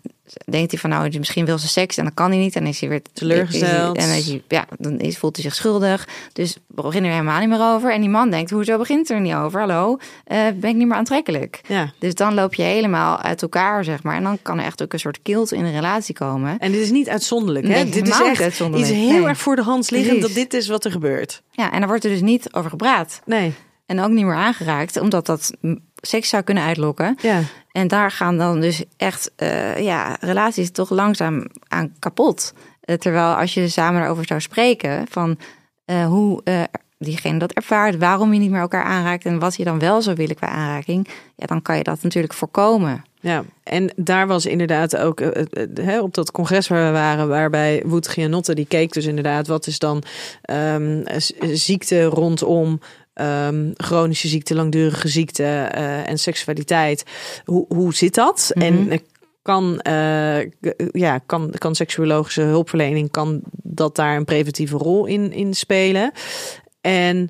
denkt hij van nou, misschien wil ze seks en dan kan hij niet. En dan is hij weer Teleurgesteld. En is hij, ja, dan is, voelt hij zich schuldig. Dus we beginnen er helemaal niet meer over. En die man denkt, hoezo begint er niet over? Hallo, eh, ben ik niet meer aantrekkelijk? ja. Dus dan loop je helemaal uit elkaar, zeg maar. En dan kan er echt ook een soort kilt in een relatie komen. En dit is niet uitzonderlijk. Hè? Nee, dit is echt uitzonderlijk. iets heel Nee. erg voor de hand liggend dat dit is wat er gebeurt. Ja, en daar wordt er dus niet over gepraat. Nee, En ook niet meer aangeraakt, omdat dat seks zou kunnen uitlokken. ja. En daar gaan dan dus echt eh, ja, relaties toch langzaam aan kapot. Eh, terwijl als je samen daarover zou spreken van eh, hoe diegene dat ervaart, waarom je niet meer elkaar aanraakt en wat je dan wel zou willen qua aanraking, ja, dan kan je dat natuurlijk voorkomen. Ja, en daar was inderdaad ook hè, op dat congres waar we waren, waarbij Wout Gianotte, die keek dus inderdaad wat is dan ehm, ziekte rondom ehm, chronische ziekte, langdurige ziekte eh, en seksualiteit. Hoe, hoe zit dat? Mhm. En eh, kan, eh, ja, kan, kan seksuologische hulpverlening, kan dat daar een preventieve rol in, in spelen? En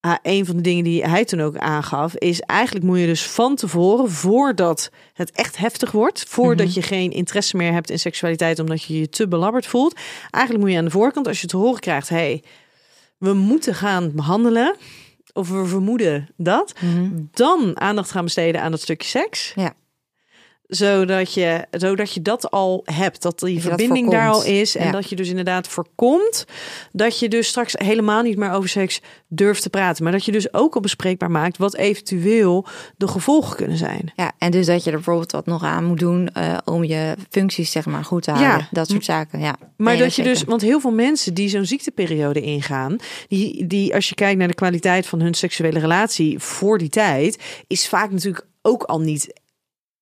ah, een van de dingen die hij toen ook aangaf, is eigenlijk moet je dus van tevoren, voordat het echt heftig wordt, voordat Mhm. je geen interesse meer hebt in seksualiteit, omdat je je te belabberd voelt, eigenlijk moet je aan de voorkant, als je te horen krijgt, hey, we moeten gaan behandelen, of we vermoeden dat, dan aandacht gaan besteden aan dat stukje seks. Ja. Zodat je, zodat je dat al hebt, dat die dat verbinding daar al is. En Ja. dat je dus inderdaad voorkomt dat je dus straks helemaal niet meer over seks durft te praten. Maar dat je dus ook al bespreekbaar maakt wat eventueel de gevolgen kunnen zijn. Ja, en dus dat je er bijvoorbeeld wat nog aan moet doen eh, om je functies zeg maar goed te houden. Ja. Dat soort zaken, ja. Maar Nee, dat je dus, want heel veel mensen die zo'n ziekteperiode ingaan, die, die als je kijkt naar de kwaliteit van hun seksuele relatie voor die tijd, is vaak natuurlijk ook al niet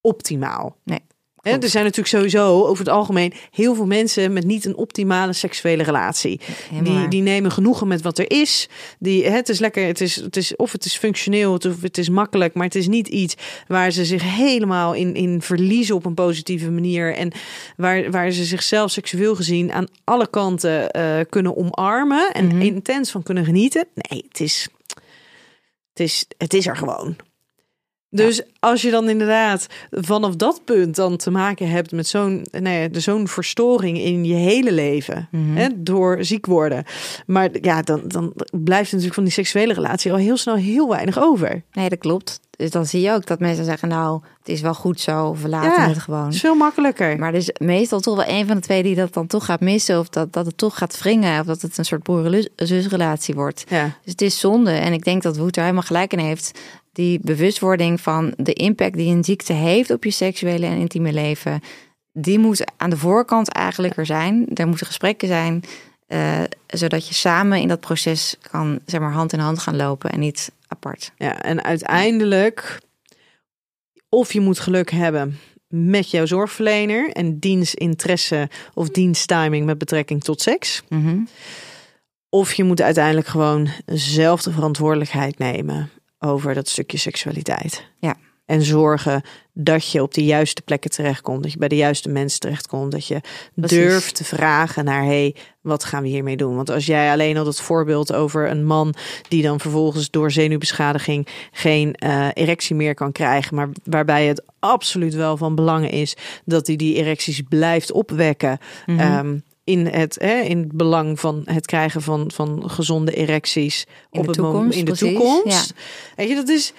optimaal. Klopt. Hè, er zijn natuurlijk sowieso over het algemeen heel veel mensen met niet een optimale seksuele relatie. Helemaal Die, die nemen genoegen met wat er is. Die, het is lekker, het is, het is, of het is functioneel, of het is makkelijk, maar het is niet iets waar ze zich helemaal in, in verliezen op een positieve manier. En waar, waar ze zichzelf seksueel gezien aan alle kanten eh, kunnen omarmen en Mhm. intens van kunnen genieten. Nee, het is, het is, het is er gewoon. Dus als je dan inderdaad vanaf dat punt dan te maken hebt met zo'n nou ja, zo'n verstoring in je hele leven, Mhm. hè, door ziek worden. Maar ja, dan, dan blijft natuurlijk van die seksuele relatie al heel snel heel weinig over. Nee, dat klopt. Dus dan zie je ook dat mensen zeggen, nou, het is wel goed zo, of we laten Ja, het gewoon. Het is veel makkelijker. Maar er is meestal toch wel een van de twee die dat dan toch gaat missen. Of dat, dat het toch gaat wringen. Of dat het een soort broer-zusrelatie wordt. ja. Dus het is zonde. En ik denk dat Woet er helemaal gelijk in heeft. Die bewustwording van de impact die een ziekte heeft op je seksuele en intieme leven. Die moet aan de voorkant eigenlijk er zijn. Er moeten gesprekken zijn. eh, zodat je samen in dat proces kan, zeg maar, hand in hand gaan lopen. En niet apart. ja, en uiteindelijk, of je moet geluk hebben met jouw zorgverlener en dienstinteresse of diensttiming met betrekking tot seks. Mhm. Of je moet uiteindelijk gewoon zelf de verantwoordelijkheid nemen over dat stukje seksualiteit. Ja. En zorgen dat je op de juiste plekken terechtkomt. Dat je bij de juiste mensen terechtkomt. Dat je Precies. durft te vragen naar, hey, wat gaan we hiermee doen? Want als jij alleen al dat voorbeeld over een man die dan vervolgens door zenuwbeschadiging geen eh, erectie meer kan krijgen, maar waarbij het absoluut wel van belang is dat hij die erecties blijft opwekken. Mhm. Ehm, in het, hè, in het belang van het krijgen van, van gezonde erecties In op de het moment toekomst, in de precies, toekomst. Weet je, dat is,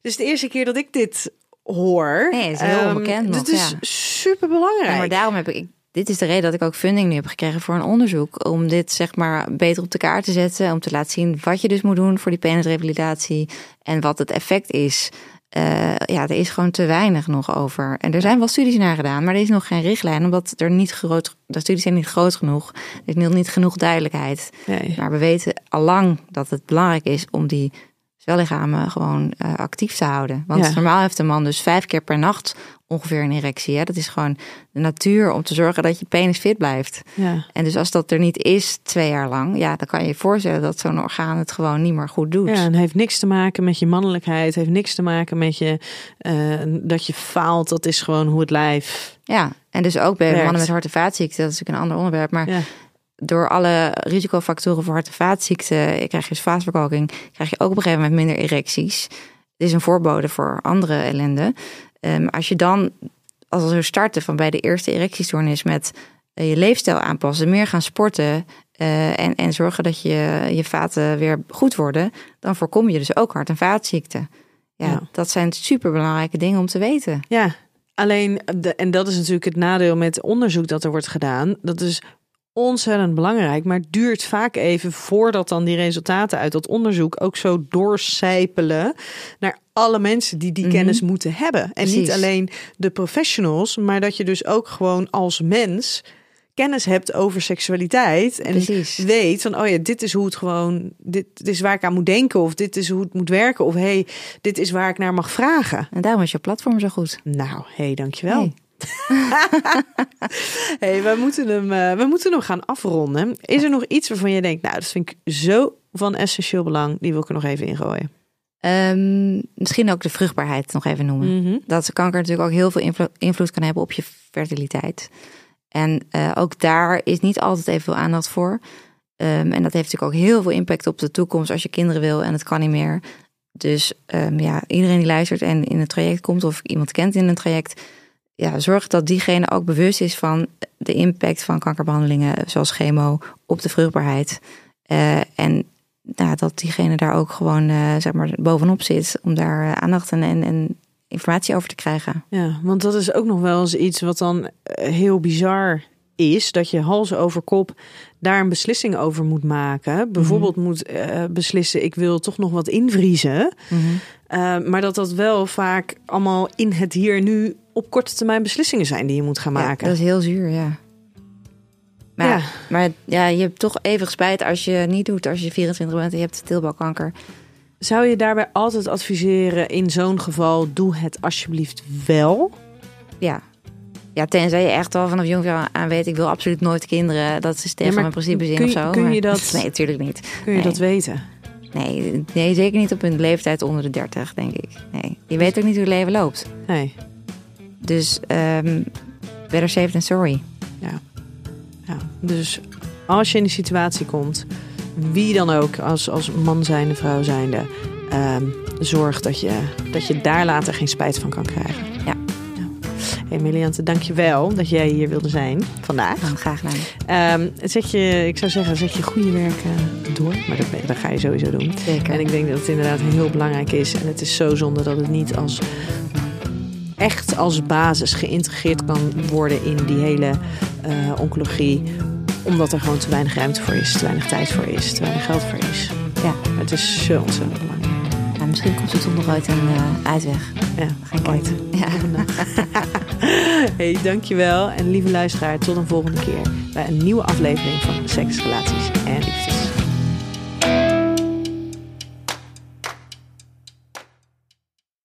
dus de eerste keer dat ik dit hoor. Nee, het is heel Ehm, onbekend nog, Dit is ja. super belangrijk. Ja, maar daarom heb ik. Dit is de reden dat ik ook funding nu heb gekregen voor een onderzoek. Om dit zeg maar beter op de kaart te zetten. Om te laten zien wat je dus moet doen voor die penisrevalidatie. En wat het effect is. Eh, ja, er is gewoon te weinig nog over. En er zijn wel studies naar gedaan, maar er is nog geen richtlijn. Omdat er niet groot. De studies zijn niet groot genoeg. Er is niet genoeg duidelijkheid. Nee. Maar we weten allang dat het belangrijk is om die zwellichamen gewoon eh, actief te houden. Want Ja. normaal heeft een man dus vijf keer per nacht ongeveer een erectie. Hè? Dat is gewoon de natuur om te zorgen dat je penis fit blijft. Ja. En dus als dat er niet is twee jaar lang, ja, dan kan je je voorstellen dat zo'n orgaan het gewoon niet meer goed doet. Ja, en heeft niks te maken met je mannelijkheid. Heeft niks te maken met je eh, dat je faalt. Dat is gewoon hoe het lijf. Ja, en dus ook bij Werkt. mannen met hart- en vaatziekten, dat is natuurlijk een ander onderwerp. Maar Ja. door alle risicofactoren voor hart- en vaatziekten, krijg je dus vaatverkalking, krijg je ook op een gegeven moment minder erecties. Het is een voorbode voor andere ellende. Ehm, als je dan, als we starten van bij de eerste erectiestoornis met eh, je leefstijl aanpassen, meer gaan sporten eh, en, en zorgen dat je, je vaten weer goed worden, dan voorkom je dus ook hart- en vaatziekten. Ja, Ja. dat zijn superbelangrijke dingen om te weten. Ja, alleen, de, en dat is natuurlijk het nadeel met onderzoek dat er wordt gedaan. Dat is ontzettend belangrijk, maar het duurt vaak even voordat dan die resultaten uit dat onderzoek ook zo doorcijpelen naar alle mensen die die Mhm. kennis moeten hebben. En niet alleen de professionals, maar dat je dus ook gewoon als mens kennis hebt over seksualiteit en Precies. weet van oh ja, dit is hoe het gewoon, dit, dit is waar ik aan moet denken of dit is hoe het moet werken of hey, dit is waar ik naar mag vragen. En daarom is je platform zo goed. Nou, hey, dankjewel. Hey. Hey, we moeten, hem, eh, we moeten hem gaan afronden. Is er nog iets waarvan je denkt, nou, dat vind ik zo van essentieel belang, die wil ik er nog even ingooien? Ehm, misschien ook de vruchtbaarheid nog even noemen. Mhm. Dat kanker natuurlijk ook heel veel invlo- invloed kan hebben op je fertiliteit. En eh, ook daar is niet altijd even veel aandacht voor. Ehm, en dat heeft natuurlijk ook heel veel impact op de toekomst als je kinderen wil en het kan niet meer. Dus ehm, ja, iedereen die luistert en in een traject komt of iemand kent in een traject, ja, zorg dat diegene ook bewust is van de impact van kankerbehandelingen zoals chemo op de vruchtbaarheid. Eh, en nou, dat diegene daar ook gewoon eh, zeg maar bovenop zit om daar eh, aandacht en, en, informatie over te krijgen. Ja, want dat is ook nog wel eens iets wat dan heel bizar is. Dat je hals over kop daar een beslissing over moet maken. Bijvoorbeeld moet eh, beslissen, ik wil toch nog wat invriezen. Eh, maar dat dat wel vaak allemaal in het hier nu op korte termijn beslissingen zijn die je moet gaan Ja, maken. dat is heel zuur, ja. Maar, Ja. maar ja, je hebt toch even spijt als je niet doet als je 24 bent en je hebt teelbalkanker. Zou je daarbij altijd adviseren in zo'n geval, doe het alsjeblieft wel? Ja, Ja, tenzij je echt al vanaf jong aan weet, ik wil absoluut nooit kinderen. Dat is tegen mijn principes in of zo. Kun je dat? Nee, natuurlijk niet. Kun je nee. dat weten? Nee, nee, zeker niet op hun leeftijd onder de 30, denk ik. Nee. Je weet ook niet hoe het leven loopt. Nee. Dus um, better safe than sorry. Ja. ja. Dus als je in die situatie komt, wie dan ook, als, als man zijnde, vrouw zijnde, um, zorg dat je, dat je daar later geen spijt van kan krijgen. Ja. Hey Meliante, dank je wel dat jij hier wilde zijn vandaag. Ja, graag gedaan. Um, zet je, ik zou zeggen, zet je goede werk uh, door. Maar dat, dat, ga je sowieso doen. Zeker. En ik denk dat het inderdaad heel belangrijk is. En het is zo zonde dat het niet als echt als basis geïntegreerd kan worden in die hele uh, oncologie. Omdat er gewoon te weinig ruimte voor is, te weinig tijd voor is, te weinig geld voor is. Ja. Het is zo ontzettend belangrijk. Ja, misschien komt toch nog ooit een uh, uitweg. Ja, geen kijken. Ja. hey, dankjewel. En lieve luisteraar, tot een volgende keer bij een nieuwe aflevering van Seks, Relaties en Liefdes.